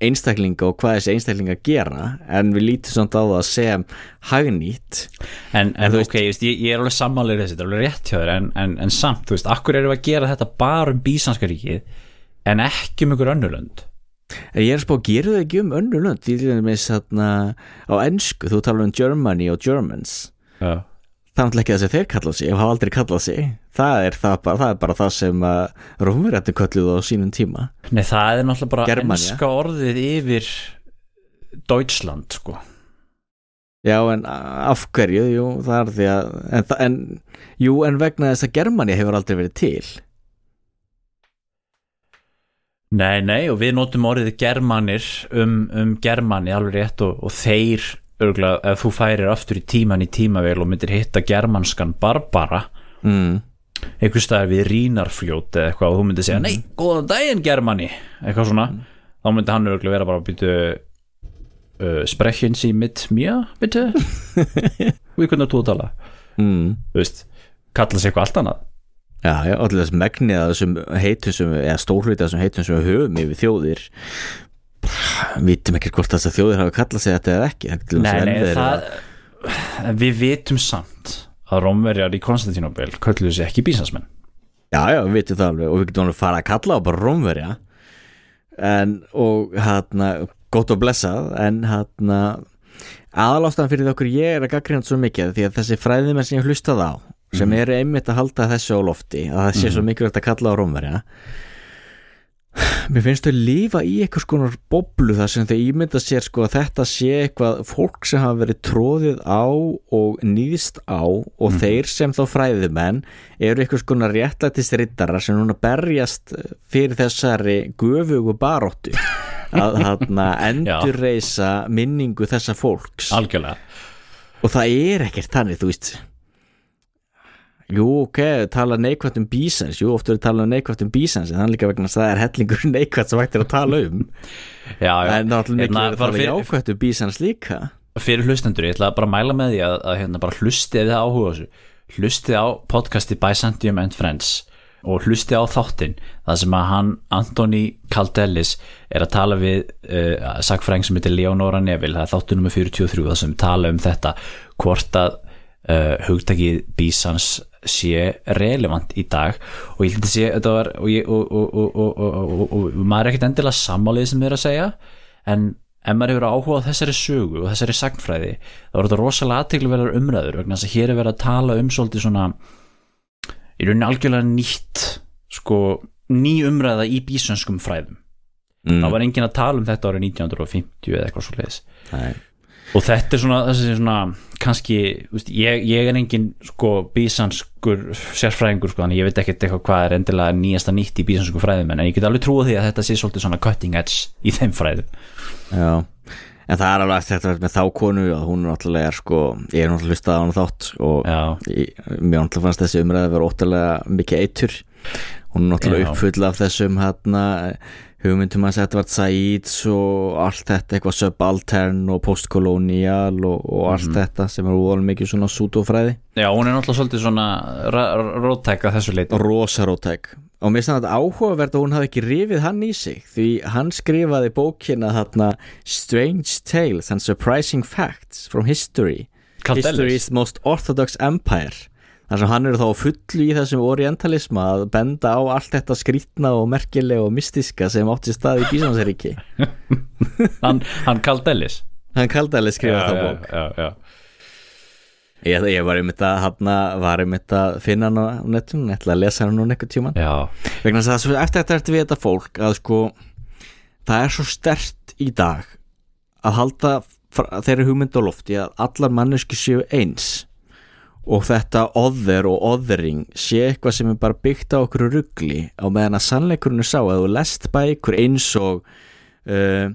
einstaklinga og hvað þessi einstaklinga gera en við lítum samt á það sem hagnýtt. En, en þú ok, ég, veist, ég, ég er alveg sammálir þessi, þetta er alveg rétt hjá þér en, en, en samt, þú veist, akkur erum við að gera þetta bara um bísanska ríkið en ekki um önnurlönd En ég er að spá, gerðu þau ekki um önnur lönd? Því til dæmis þarna á ennsku, þú talar um Germany og Germans. Já, það er náttúrulega ekki það sem þeir kalla sig og hafa aldrei kallað sig. Það er, það bara, það er bara það sem Rómverjarnir kölluðu á sínum tíma. Nei, það er náttúrulega bara Germania. enska orðið yfir Deutschland, sko. Já, en af hverju, jú, það er því að en, en, jú, en vegna þess að Germania hefur aldrei verið til. Nei, nei, og við notum orðið germanir um, um germani alveg rétt og, og þeir örgulega, ef þú færir aftur í tíman í tímavél og myndir hitta germanskan barbara mm. einhvers staðar við rínarfljót eða eitthvað og þú myndir segja, nei, góðan daginn germani eitthvað svona, þá myndi hann örgulega vera bara að býtu uh, sprechen Sie mit mir, bitte við hvernig þú að tala. Mm. þú veist, kalla sig eitthvað allt annað. Já, já, allir þess megnið að þessum heitum sem, eða af þessum heitum sem við höfum yfir þjóðir vitum ekki hvort þess að þjóðir hafa kallað sig þetta eða ekki Nei, nei, það að- við vitum samt að Rómverjar í Konstantinopel kölluðu sig ekki bísansmenn Já, já, við vitum það alveg og við getum alveg fara að kalla á bara rómverja. En, og hérna gott og blessað, en hérna aðalástæðan fyrir því okkur ég er að gaggrina svo mikið því að þessi fræðimenn sem ég hlustað á sem eru einmitt að halda þessu á lofti að það sé svo mikilvægt að kalla á rómverja mér finnst þau lifa í eitthvað skonar boblu þar sem þau ímynda sér sko að þetta sé eitthvað fólk sem hafa verið tróðið á og nýðst á og þeir sem þá fræðimenn eru eitthvað skonar réttlættis rittarar sem núna berjast fyrir þessari gufugu baróttu að hérna endurreisa minningu þessa fólks. Algjörlega. Og það er ekkert þannig, þú veist Jú, ok, tala neikvægt um bísens Jú, oft verður tala um neikvægt um bísens en þannig líka vegna að það er hellingur neikvægt sem hægt er að tala um. Já, já. en náttúrulega mikið Hérna, að tala fyrir, jákvægt um bísens líka. Fyrir hlustendur, ég ætla bara að mæla með því að, að hérna, bara hlustið þið áhuga þessu. Hlustið á podcasti Byzantium and Friends og hlustið á þáttinn það sem að hann, Antoni Kaldellis er að tala við uh, sagfræðing sem heitir Leonora Neville. Það er þáttu nummer 43 það sem tala um þetta hvort að uh, hugtakið bísans sé relevant í dag og ég held að sé þetta var og, ég, og, og, og, og, og, og, og maður er ekkert endilega sammálið sem þið er að segja en ef maður hefur áhuga á þessari sögu og þessari sagnfræði þá er þetta rosalega aðteglverðar umræður vegna þess að hér er verið að tala um svolítið svona í rauninni algjörlega nýtt sko ný umræða í bísönskum fræðum mm. þá var enginn að tala um þetta árið 1950 eða eitthvað svo leiðis Nei. Og þetta er svona, þessi svona kannski, veist, ég, ég er engin sko bísanskur sérfræðingur sko, þannig ég veit ekkert eitthvað hvað er endilega nýjasta nýtt í bísansku fræðum en ég get alveg trúa því að þetta sé svolítið svona cutting edge í þeim fræðum. Já, en það er alveg eftir þetta með þá konu og hún er náttúrulega sko, ég er náttúrulega hlustað á hann þátt og Já. ég, mér náttúrulega fannst þessi umræði að vera óttalega mikið eitur. Hún er náttúrulega uppfull af þessum hérna hugmyndum að Edvard Said og allt þetta eitthvað subaltern og postkolonial og, og allt þetta sem er úðalum mikið svona sútofræði Já, hún er náttúrulega svolítið svona róttæk að þessu leiti rosarótæk og mér finnst þetta áhugavert að hún hafi ekki rifið hann í sig því hann skrifaði bókina þarna Strange Tales and Surprising Facts from History. History's Most Orthodox Empire þar sem hann eru þá fullu í þessum orientalisma að benda á allt þetta skrítna og merkilega og mystiska sem átti stað í Bísansaríki Hann, hann Karl Dellis hann kaldi alveg skrifa það bók. já, já. ég, ég var einmitt að, hana, var einmitt að finna hann á nettum, ég ætla að lesa hann nú nekkuð tíman já. vegna þess að eftir þetta ertu við þetta fólk að sko það er svo stert í dag að halda þeirri hugmynd á lofti að allar manneski séu eins og þetta other og othering sé eitthvað sem er bara byggt á okkur ruggli á meðan að sannleikurinn er sá að þú lest bækur eins og uh,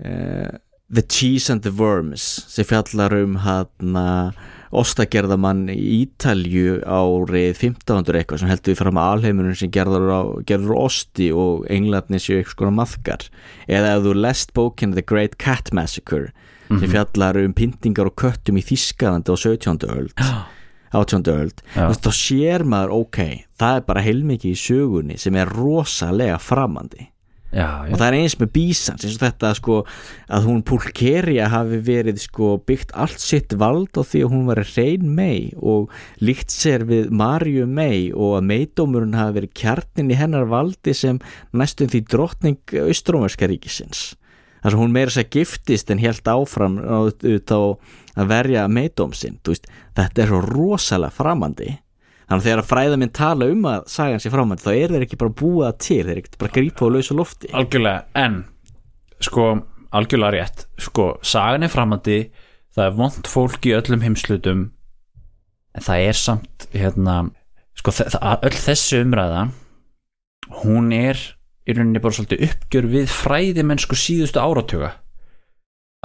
uh, The Cheese and the Worms sem fjallar um hann ostagerðamann í Ítalju árið 1500 eitthvað sem heldur við fram að alheimurinn sem gerður, á, gerður osti og englarnir séu eitthvað maðkar. Eða ef þú lest bókinu The Great Cat Massacre sem fjallar um pyntingar og köttum í Þískalandi á 17. öld 18. öld þá sér maður ok það er bara heilmikið í sögunni sem er rosalega framandi Já, og já. það er eins með bísans eins og þetta sko að hún Pulkeria hafi verið sko byggt allt sitt vald á því að hún var reyn mei og líkt sér við Marju mei og að meidómurinn hafi verið kjarnin í hennar valdi sem næstum því drottning austrómerska ríkisins þar sem hún meira sér giftist en helt áfram auðvitað að verja meidóm sinn, þú veist, þetta er svo rosalega framandi. Þannig að þegar fræðaminn tala um að sagan sér framandi þá er þeir ekki bara búið það til, þeir er ekki bara grípa á lausu lofti. Algjörlega, en sko, algjörlega rétt. Sko, sagan er framandi það er vond fólk í öllum heimslutum en það er samt hérna, sko, öll þessi umræða hún er í rauninni bara svolítið uppgjör við fræðimennsku síðustu áratuga.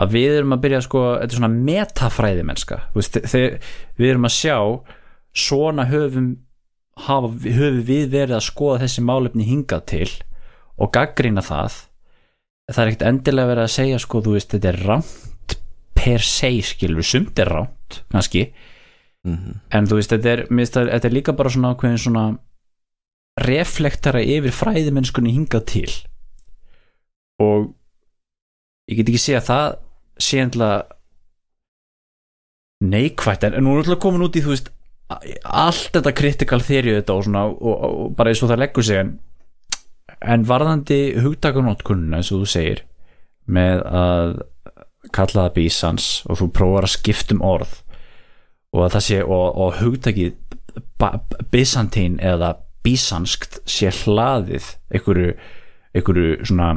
Að við erum að byrja sko, þetta er svona metafræðimennska. Við erum að sjá svona höfum hafa, höfum við verið að skoða þessi málefni hingað til og gaggrina það. Það er ekkert endilega verið að segja sko, þú veist, þetta er rámt per se, skilur, sumt er rámt kannski, mm en þú veist, þetta er, þetta er líka bara svona ákveðin svona reflektara yfir fræðimennskunni hingað til. Og ég get ekki segja að það sé endilega neikvætt. En nú er alltaf komin út í þú veist allt þetta critical theory þetta og svona og, og, og bara eins og það leggur sig. En, en varðandi hugtakanótkunna eins og þú segir með að kalla það bísans og þú prófar að skipta um orð og að það sé og, og hugtakið ba- bysantín eða bísanskt sé hlaðið einhverju, einhverju svona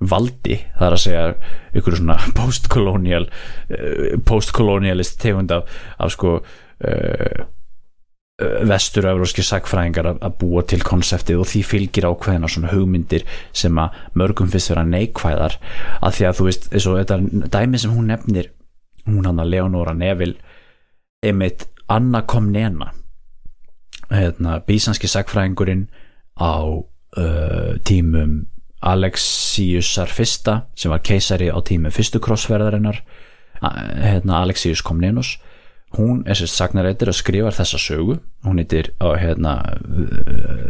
valdi, það er að segja einhverju svona postkolonial postkolonialist tegund af, af sko uh, vestur-euróski sagfræðingar að, búa til konseptið og því fylgir ákveðina svona hugmyndir sem að mörgum fyrst vera neikvæðar. Að því að þú veist, eins og þetta dæmi sem hún nefnir hún hann að Leonora Neville einmitt Anna Komnena hérna, bísanski sagfræðingurinn á uh, tímum Alexiusar fyrsta sem var keisari á tímum fyrstu krossferðarinnar hérna, Alexius Komnenos. Hún er sér sagnareitir að skrifa þessa sögu. Hún heitir á, hérna,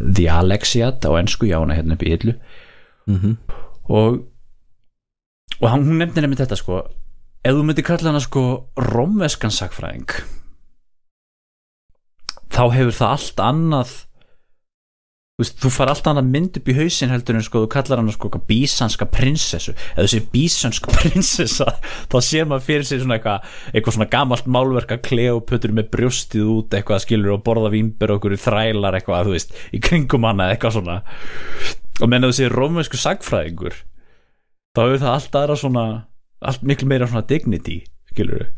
The Alexiad á ennsku, já hún er hérna upp í illu. -hmm. og og hún nefnir nefnir þetta sko ef þú myndir kalla hana sko romveskan sagfræðing þá hefur það allt annað þú, far allt annað mynd upp í hausin heldur en sko þú kallar hana sko bísanska prinsessu. Eða þessi bísanska prinsessa þá sér maður fyrir sig svona eitthvað eitthvað svona gamalt málverk að kleopötur með brjóstið út eitthvað skilur og borða vínber og okkur þrælar eitthvað þú veist í kringum hana eitthvað svona. Og menn að þessi rómversku sagfræðingur þá hefur það allt aðra svona allt miklu meira svona dignity skilur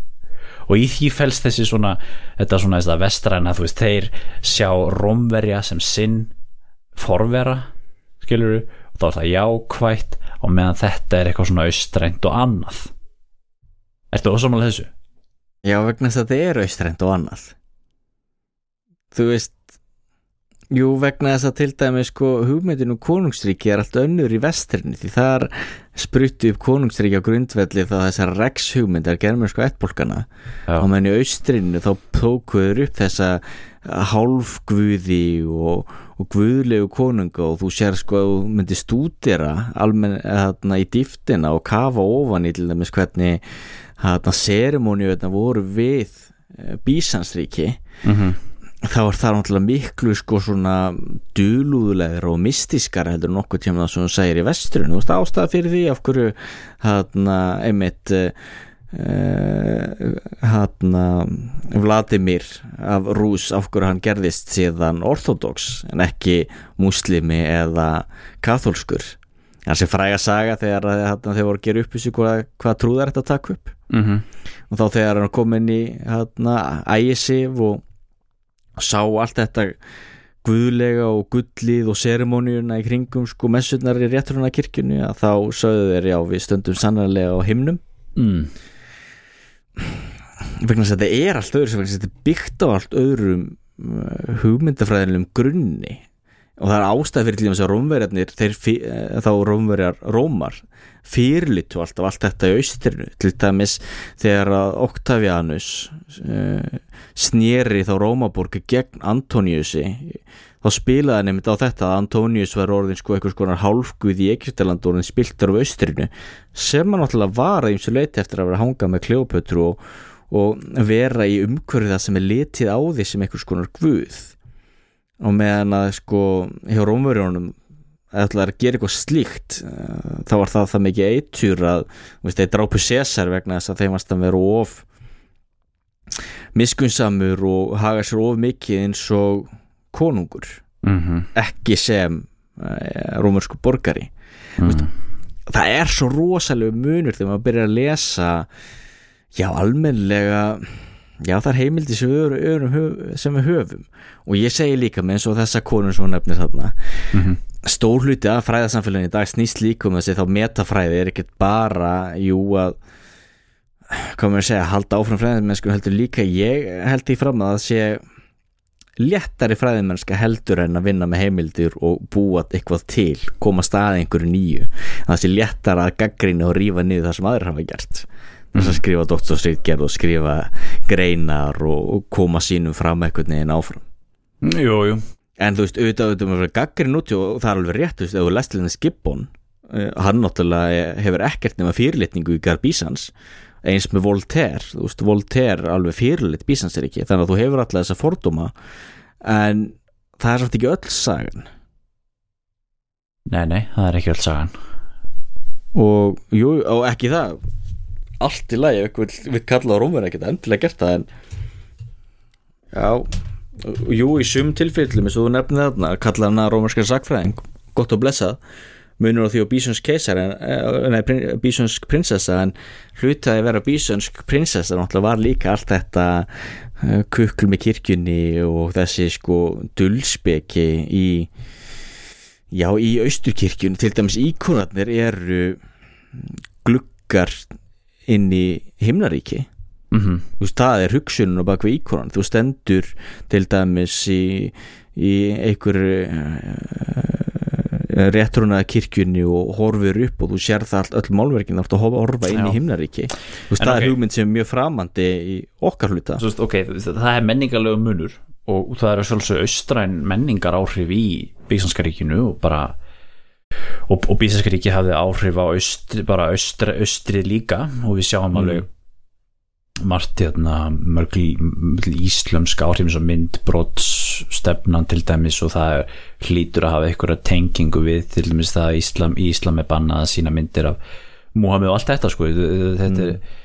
og í því fælst þessi svona þetta svona þess að vestræna þú veist þeir sjá rómverja sem sinn forvera skilur og þá er það jákvætt og meðan þetta er eitthvað svona austrænt og annað. Ertu ósámála þessu? Já, vegna þess að þetta er austrænt og annað. Þú veist Jú, vegna þess að til dæmi sko hugmyndinu konungsríki er allt önnur í vestrinni því þar spruttu upp konungsríki á grundvelli þá þessar rex hugmyndar germur sko ettbólkana og menn í austrinnu þá tókuður upp þessa hálfgvuði og, og guðlegu konunga og þú sér sko að þú myndir stúdira almenn þarna í dýftina og kafa ofan í til dæmis hvernig þarna serimóniu voru við Bísansríki Mm -hmm. Þá er það náttúrulega miklu sko svona dulúðulegur og mystískar heldur nokkuð tíma það sem þú segir í vesturinn þú veist ástæða fyrir því af hverju hérna einmitt hérna Vladimir af Rús af hverju hann gerðist síðan orthodox en ekki muslimi eða katholskur hans er fræga saga þegar hérna, þeir voru að gera upp þessu hvað, hvað trúðar þetta að taka upp. Mm -hmm. og þá þegar hann kom inn í ægisif og sá allt þetta guðlega og gullið og serimóniuna í kringum sko messurnar í rétturuna kirkjunni að þá sögðu þeir já við stöndum sannarlega á himnum mm. vegna þess að þetta er allt öðru þetta er byggt á allt öðrum uh, hugmyndafræðilegum grunni og það er ástæð fyrir til þess að rómverjarnir eh, þá rómverjar rómar fyrirlitu alltaf allt þetta í austrinu. Til dæmis þegar Octavianus uh, snýri þá Rómaborg gegn Antoniusi þá spilaði nefnt á þetta að Antonius var orðin sko einhvers konar hálfguð í Egyptaland orðin spiltur af austrinu sem hann náttúrulega var að ymsu leiti eftir að vera að hanga með Kleopötru og, og vera í umhverfið það sem er litið á því sem einhvers konar guð og meðan að sko hjá Rómverjónum ætlaði að gera eitthvað slíkt eh, þá var það það mikið eitur að þeir drápu Cæsar vegna þess að þeim varst að vera of miskunnsamur og haga sér of mikið eins og konungur. Mm ekki sem uh, rómursku borgari. -hmm. það er svo rosalega munur þegar maður byrjar að lesa já, almennlega já, það er heimildi sem við, örum, sem við höfum. Og ég segi líka með eins og þessa sem hún nefnir þarna Mhm. stór hluti af fræðarsamfélagin í dag snýst líka um þessi þá metafræði er ekkert bara jú að maður að segja, halda áfram fræðarmennsku heldur líka ég held því fram að það sé léttari fræðimennska heldur en að vinna með heimildir og búa eitthvað til koma staði einhverju nýju. Það sé léttara að gaggrina og rífa niður það sem aðrir hafa gert þess að skrifa doktorsritgerð og skrifa greinar og, koma sínum fram eitthvað neginn áfram. Jú, jú. En þú veist, auðvitað, auðvitað fyrir gaggrin út og það er alveg rétt, þú veist, ef þú lest Linus Gibbon uh, hann náttúrulega hefur ekkert nema fyrirlitningu í Gar Bísans eins með Voltaire, þú veist, Voltaire alveg fyrirlit Bísans er ekki, þannig að þú hefur alltaf þessa fordóma en það er samt ekki öll sagan. Nei, nei, það er ekki öll sagan. Og, jú, og ekki það allt í lagi, við, við kalla á Rómur ekkert endilega gert það en já jú, í sum tilfellum, eins og þú nefnir þarna kalla hana rómarskar sakfræðing gott og blessað munur á því á bísönsk keisar eh, bísönsk prinsessa en hlutaði að vera bísönsk prinsessa náttúrulega var líka allt þetta uh, kukl með kirkjunni og þessi sko dulspeki í já, í austurkirkjunni. Til dæmis íkonarnir eru gluggar inn í himnaríki. Mm -hmm. þú veist, það er hugsunum á bakvið íkonan. Þú stendur til dæmis í, í einhver uh, réttrúnaða kirkjunni og horfir upp og þú sér það allt öll málverkin þá ertu að horfa inn í himnaríki. Þú veist, En það ok. er hugmynd sem er mjög framandi í okkar hluta. Veist, ok, það er menningarlegu munur og það eru sjálfsög austræn menningar áhrif í Bísanskaríkinu og bara og, og Bísanskaríki hafði áhrif á austri, bara austri, austri líka. Og við sjáum alveg margt hérna mörg íslömsk áhrif eins og myndbrots stefnan til dæmis. Og það hlýtur að hafa einhverja tengingu við til dæmis það að Íslam, í Íslam er bannað að sína myndir af Muhammed og allt þetta sko. Þetta, er,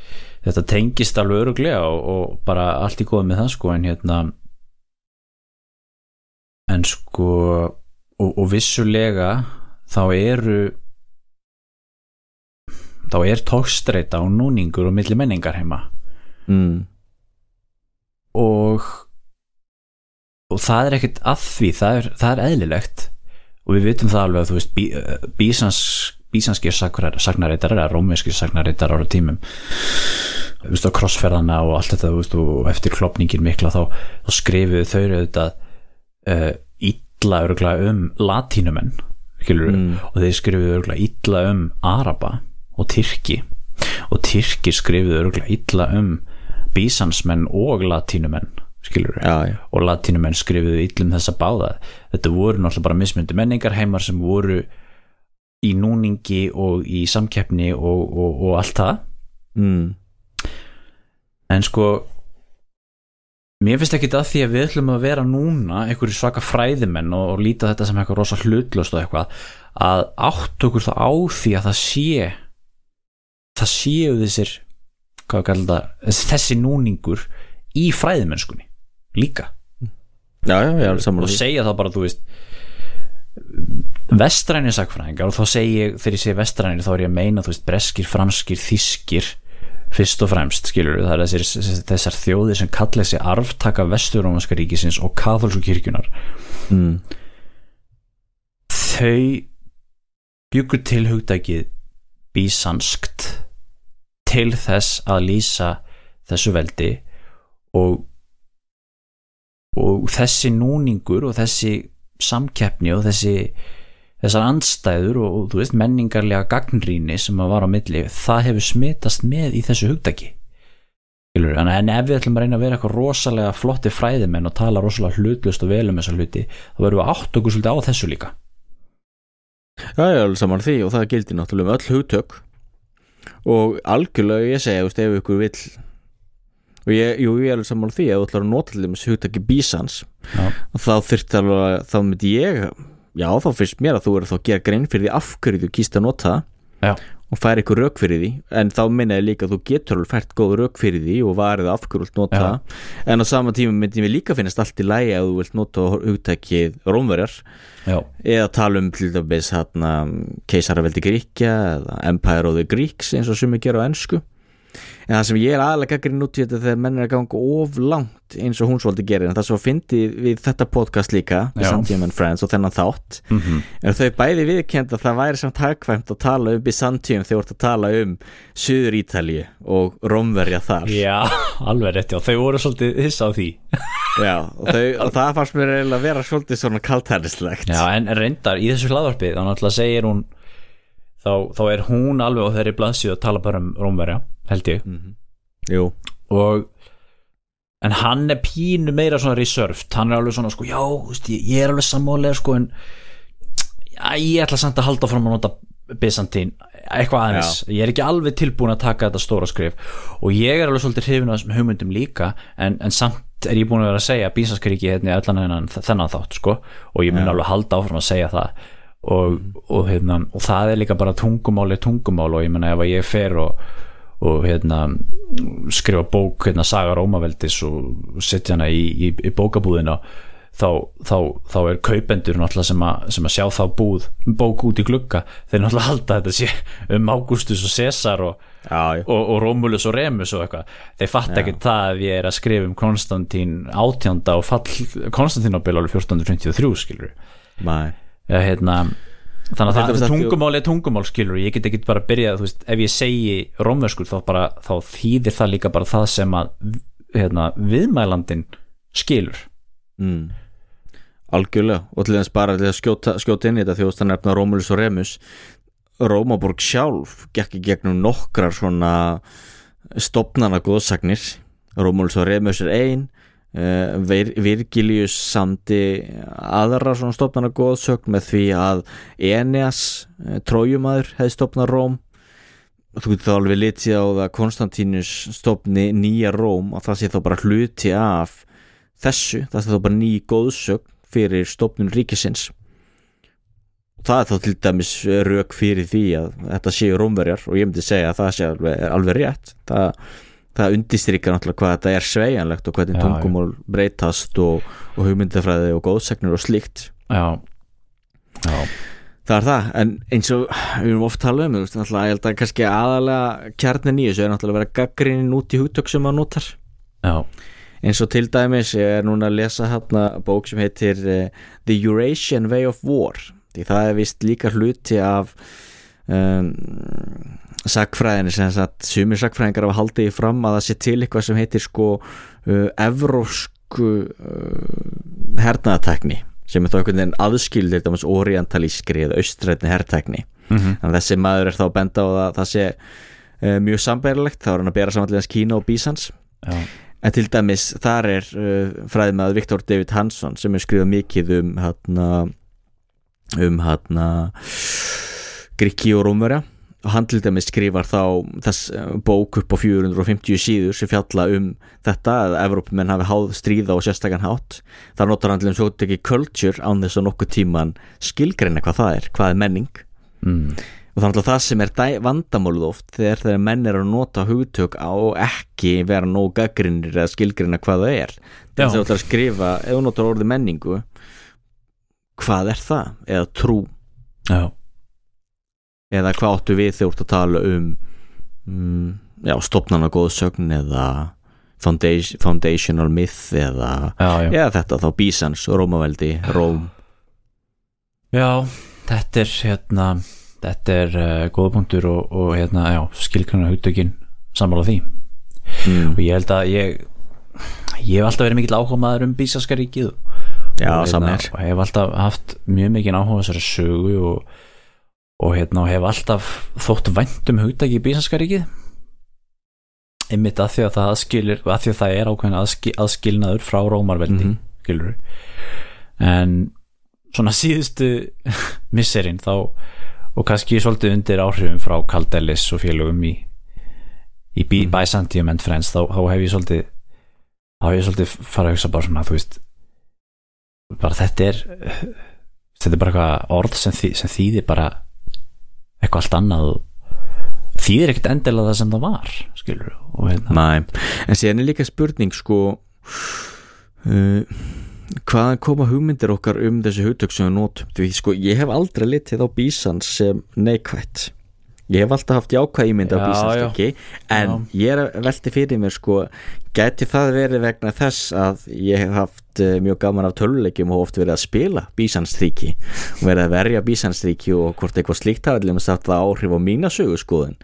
þetta tengist alveg öruglega og, og bara allt í góð með það sko. En hérna en sko og, og vissulega þá eru þá er tókstreita og núningur og milli menningar heima. Mm. og og það er ekkert að því það er, það er eðlilegt. Og við vitum það alveg að þú veist bí, bísans, bísanskir sagnaritar eða rómeskir sagnaritar ára tímum þú veist á krossferðana og allt þetta veist og eftir klopningin mikla þá, þá skrifuðu þau auðvitað uh, illa örgulega um latínumenn Mm. og þeir skrifuðu örgulega illa um araba og tyrki. Og tyrki skrifuðu örgulega illa um bísansmenn og latínumenn já, já, og latínumenn skrifuðu illum þessa báða. Þetta voru náttúrulega bara mismyndu menningarheimar sem voru í núningi og í samkeppni og, og, og allt það. Mm. en sko mér finnst ekki það því að við ætlum að vera núna einhverju svaka fræðimenn og, og líta þetta sem eitthvað rosa hlutlust og eitthvað að átt okkur það á því að það sé það séu þessir það, þessi, núningur í fræðimennskunni líka. Já, já, já, og segja þá bara þú veist vestræni sakfræðingar og þá segi ég, þegar ég segi vestræni þá er ég að meina þú veist breskir, franskir, þískir fyrst og fremst skilur það er þessir, þessar þjóðir sem kalla þessi arftaka vesturómanska ríkisins og katholsku kirkjunar mm. þau byggur til hugdækið bísanskt til þess að lýsa þessu veldi og og þessi núningur og þessi samkeppni og þessi þessar andstæður og, og þú veist menningarlega gagnrýni sem að var á milli það hefur smitast með í þessu Skilurðu? en, ef við ætlum að reyna að vera eitthvað rosalega flotti fræðimenn og tala rosalega hlutlust og vel um þessa hluti þá verðum við átt okkur svolítið á þessu líka Já, já, alveg saman því og það gildir náttúrulega um öll hugtök og algjörlega ég segja, ef ykkur vill og ég, jú, ég er alveg saman því ef þú ætlar að nota til þeim hugtaki bísans Já. þá þyrfti alveg að þá myndi ég já, þá finnst mér að þú er þá að gera grein fyrir því af hverju þú kýst að nota Já. og færi ykkur rauk fyrir því. En þá minna ég líka að þú getur alveg fært góð rauk fyrir því og varið af hverju þú vilt nota Já. en á sama tíma myndi mér líka finnast allt í lægi að þú vilt nota hugtakið rómverjar. Já, eða tala um til dæmis keisaraveldi Gríkja eða Empire of the Greeks eins og sumi gera á ennsku en það sem ég er aðalega gaggrinn út í þetta þegar menn er að ganga of langt eins og hún svolítið gerir. En það svo fyndi við þetta podcast líka við Santium and Friends og þennan þátt. Mm er þau bæði viðkend að það væri samt hagkvæmt að tala um Byzantium þegar þú ert að tala um Suður Ítalíu og Rómverja þar. Já alveg rétt já, þau voru svolítið hissa á því. Já, og, þau, og það fannst mér eiginlega að vera svolítið svona kaltærislegt Já, en reyndar í þessu hlaðvarpi þá náttúrulega segir hún þá, þá er hún alveg á þeirri blaðsíðu að tala bara um Rómverja, held ég. Jú, og en hann er pínu meira svona reserved, hann er alveg svona sko, já, veist, ég, ég er alveg sammálega sko, en já, ég ætla samt að halda fram að nota Byzantín, eitthvað aðeins. Ég er ekki alveg tilbúin að taka þetta stóra skrif og ég er alveg svolítið hrifin af þessum hugmyndum líka, en, en samt er ég búin að vera að segja að Bísanskaríki hérna allan hennan þennan þátt, sko. Og ég mun Já. alveg halda áfram að segja það. Og, og, hérna, og það er líka bara tungumáli tungumál og ég menna ef að ég fer og og hérna skrifa bók hérna Saga Rómaveldis og setja hana í, í, í bókabúðina þá, þá, þá er kaupendur sem að, sem að sjá þá búð bók út í glugga, þeir náttúrulega halda þetta sé um Ágústus og Cæsar og, já, já. og, og Rómulus og Remus og eitthvað, þeir fatta Já. ekki það að ég er að skrifa um Konstantín átjánda og fall Konstantínobil alveg 1453 skilur Nei. Ja, hérna, þannig að er það, tungumál er tungumál skilur ég get ekki bara að byrja veist, ef ég segi rómverskur þá, bara, þá þýðir það líka bara það sem að hérna, viðmælandin skilur. Mm. Algjörlega. Og til þess bara til að skjóta, skjóta inn í þetta þjóðast að nefna Rómulus og Remus Rómaborg sjálf gekk í gegnum nokkrar svona stopnana góðsagnir Rómulus og Remus er ein uh, Vir, Virgilius samdi aðra svona stopnana góðsögn með því að Eneas, uh, trójumæður hefði stopnað Róm. Þú getur þá alveg litið á það að Konstantínus stopni nýja Róm og það sé þá bara hluti af þessu, það sé þá bara ný góðsögn fyrir stopnun ríkisins. Það er þá til dæmis rauk fyrir því að þetta séu rómverjar og ég myndi segja að það sé alveg, alveg rétt. Það, það undistrykar náttúrulega hvað þetta er sveigjanlegt og hvernig Já, tungumál breytast og, og hugmyndafræði og góðsagnir og slíkt. Já, já, það er það, en eins og við erum oft talað um, ég held að kannski aðalega kjarnin í þessu er náttúrulega að vera gaggrinnin út í hugtök sem maður notar. Já, eins og til dæmis ég er núna að lesa hérna bók sem heitir uh, The Eurasian Way of War því það er vist líka hluti af um, sagfræðinni sem sagt sumir sagfræðingar hafa haldið í fram að það sé til eitthvað sem heitir sko uh, evrósku uh, hernaðatekni sem er þá einhvern veginn aðskildir með orientalískri eða austrætni herrtekni mm þannig að þessi maður er þá benda á að það sé uh, mjög sambærilegt þá er hann að bera samanlega Kína og Bísans. Já, En til dæmis þar er fræðimaður Viktor David Hansson sem er skrifað mikið um hérna um hérna Grikki og Rómverja og hann til dæmis skrifar þá þess uh, bók upp á 450 síður sem fjalla um þetta að Evrópumenn hafi háð stríða og sérstakann hátt. Þar notar hann til dæmis svo ekki culture án þess að nokkuð tíman skilgreina hvað það er, hvað er menning. Mm, og þannig að það sem er vandamálið oft þegar þegar menn er að nota hugtök á ekki vera nóg gaggrinir eða skilgrina hvað það er. Þess að þú ætlar að skrifa, ef þú notar orðið menningu hvað er það? eða trú, já, eða hvað áttu við þegar þú ert að tala um mm, já, stopnana góðsögn eða foundation, foundational myth eða, já, já. eða þetta þá Bísans, Rómaveldi, Róm Já, þetta er hérna þetta er uh, góða punktur og, og hérna, já, skilkvæmna hugtökin sammála því mm. og ég held að ég ég hef alltaf verið mikill áhuga maður um Bísaska ríkið og, Já, og, hérna, og hef alltaf haft mjög mikið áhuga þessari sögu og, og hérna og hef alltaf þótt vænt um hugtæki í Bísaska ríkið einmitt að því að það aðskilir að því að það er ákveðin aðski, aðskilnaður frá Rómarveldi mm skilur en svona síðustu misserinn þá og kannski svolítið undir áhrifum frá Kaldelis og félögum í í mm. Mhm. Byzantium and Friends þá, þá hef ég svolítið þá hef ég svolítið farið að hugsa bara svona þú veist bara þetta er þetta er bara eitthvað orð sem, þý, sem þýðir bara eitthvað allt annað þýðir ekkert endilega það sem það var skilur hérna. Næ, en síðan er líka spurning sko uh, hvaðan koma hugmyndir okkar um þessi hugtök sem við notum? Því sko ég hef aldrei litið á bísans sem neikvætt ég hef alltaf haft jákvæð ímynd á Já, bísans já. en ég er að velti fyrir mér sko gæti það verið vegna þess að ég hef haft uh, mjög gaman af töluleikjum og oft verið að spila bísanstríki og verið að verja bísanstríki og hvort eitthvað slíkt allir með satt það áhrif á mína sögurskoðun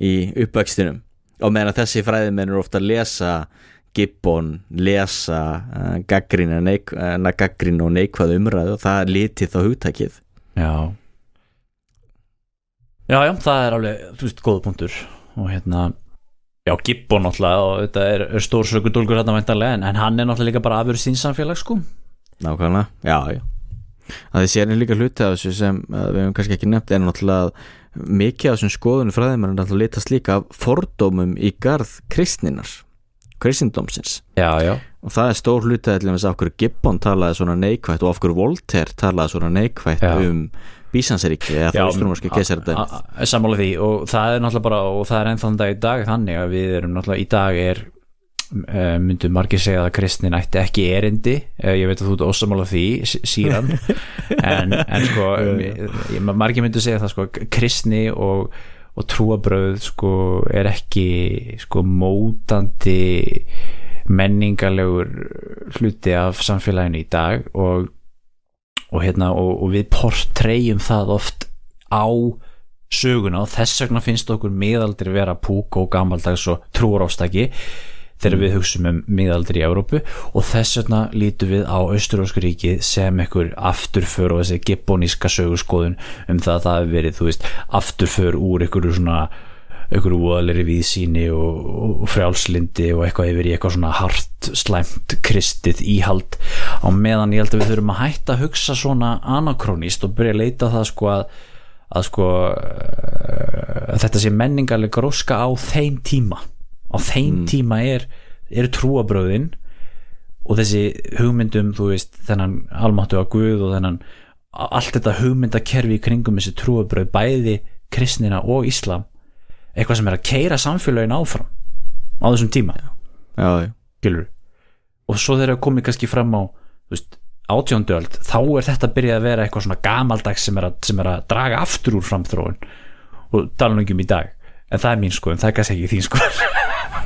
í uppvækstinum og meðan þessi fræðimenn eru ofta að lesa Gibbon, lesa uh, gaggrín, uh, og neikvað umræðu og það litið þá hugtækið Já Já, já, það er alveg, þú veist, góða punktur. Og hérna, já, Gibbon náttúrulega og þetta er, er stór sökudólgur hérna væntanlega, en, en hann er náttúrulega líka bara afur sín samfélag, sko. Nákvæmlega, já, já. Að sér er líka hluti af þessu sem uh, við hefum kannski ekki nefnt er náttúrulega að mikið af þessum skoðunum fræðimenn er náttúrulega litast líka af fordómum í garð kristninar kristindómsins. Já, já, og það er stór hluti að af hverju Gibbon talaði svona neikvætt og hverju Voltaire talaði svona neikvætt Já. um Bísansaríki eða austrumarski keisardæmi sammála því og það er náttúrulega bara, og það er ennþá þann dag í dag þannig að við erum náttúrulega, í dag er uh, myndu margir segja að kristnin ætti ekki erindi, uh, ég veit að þú ert ósamála því, sí- síðan. En, en sko, margir myndu segja það sko, kristni og, og trúabröð sko er ekki sko mótandi menningarlegur hluti af samfélaginu í dag og og, hérna, og, og við portreyjum það oft á söguna og þess vegna finnst okkur miðaldri vera púk og gamaldags og trúarástaki þegar við hugsaum um miðaldri í Európu og þess vegna lítum við á Austuróskaríki sem einhver afturför og þessi gibboníska sögurskoðun um það að það hefur verið, þú veist, afturför úr einhverju svona einhverju voðalegri víðsýni og, og, frjálslindi og eitthvað yfir í eitthvað svona hart slæmt kristið íhald á meðan ég held að við þurfum að hætta að hugsa svona anakrónist og byrja að leita að það sko að, að sko uh, að þetta sé menningarlega gróska á þeim tíma. Á þeim tíma er, er trúabröðin og þessi hugmyndum þú veist þennan almáttu að Guð og þennan allt þetta hugmyndakerfi í kringum þessi trúabröð bæði kristnina og Íslam eitthvað sem er að keira samfélagin áfram á þessum tíma. Já, já, og svo þegar það komið kannski fram á átjóndöld þá er þetta byrjað að vera eitthvað svona gamaldags sem er að, sem er að draga aftur úr framþróun. Og tala nú ekki um í dag en það er mín skoðum, það er kannski ekki þín skoðum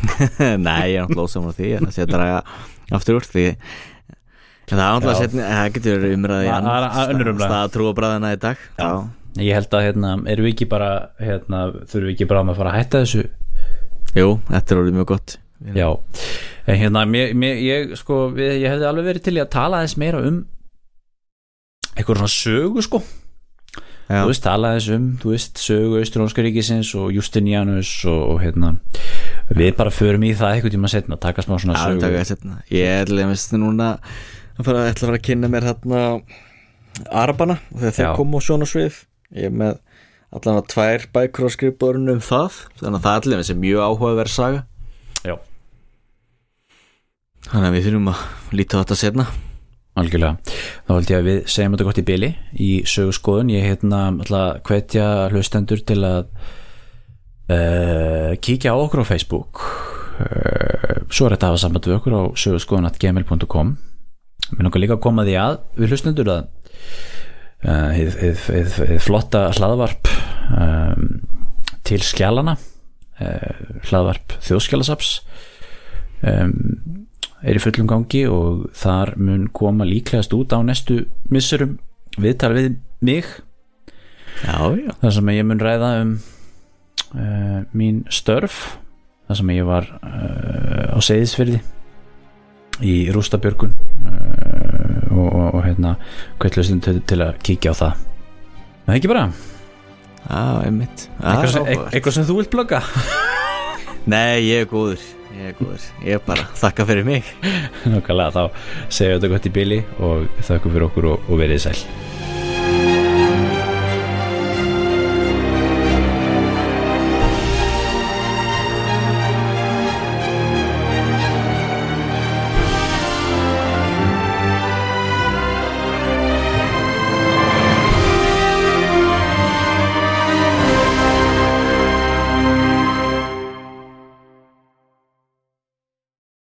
Nei, ég er náttúrulega ósamur því að það sé að draga aftur úr því. En það er náttúrulega Já. setni, það getur verið umræði Það- það er önnur umræða. Það trúa bræðina í dag. Já, ég held að hérna, erum við ekki bara hérna, þurfum við ekki bara að fara að hætta þessu? Jú, þetta er orðið mjög gott. Já, en hérna mér, mér, ég, sko, við, ég hefði alveg verið til að tala aðeins meira um eitthvað svona sögu sko. Já, þú veist, tala aðeins um, þú veist, sögu Austurónska ríkisins og Justinianus og, og hérna, við bara förum í það eitthvað tíma setna, taka smá svona Já, sögu. taka þess setna Ég er alveg minnst núna að fara, ætla að fara að kynna mér hérna Arabana þegar þeir Já. koma á svona svið ég er með allan að tvær bækur á skrifborinu um það þannig að það allir sem mjög áhugaverð saga. Já, þannig að við þurfum að líta á þetta setna algjörlega. Þá held ég að við segjum þetta gott í byli í sögu skoðun, ég hérna alltaf hvetja hlustendur til að uh, kíkja á okkur á Facebook. Uh, svo er þetta að hafa samband við okkur á söguskoðun.gmail.com mér langar líka að koma því að við hlustendur að hið, hið flotta hlaðvarp um, til skjálana uh, hlaðvarp þjóðskjálasaps um, er í fullum gangi og þar mun koma líklegast út á næstu missurum viðtal við mig. Já, já. Þar sem ég mun ræða um uh, mín störf þar sem ég var uh, á Seyðisfyrði í Rústabjörgun uh, og, og, og hérna hvertlustum til, til að kíkja á það. Það er ekki bara, Já, eitthvað sem, eitthvað sem þú vilt blogga? Nei, ég er góður. Ég er góður. Ég er bara þakka fyrir mig. Nákvæmlega þá segjum við þetta gott í bili og þakku fyrir okkur og, og verið sæl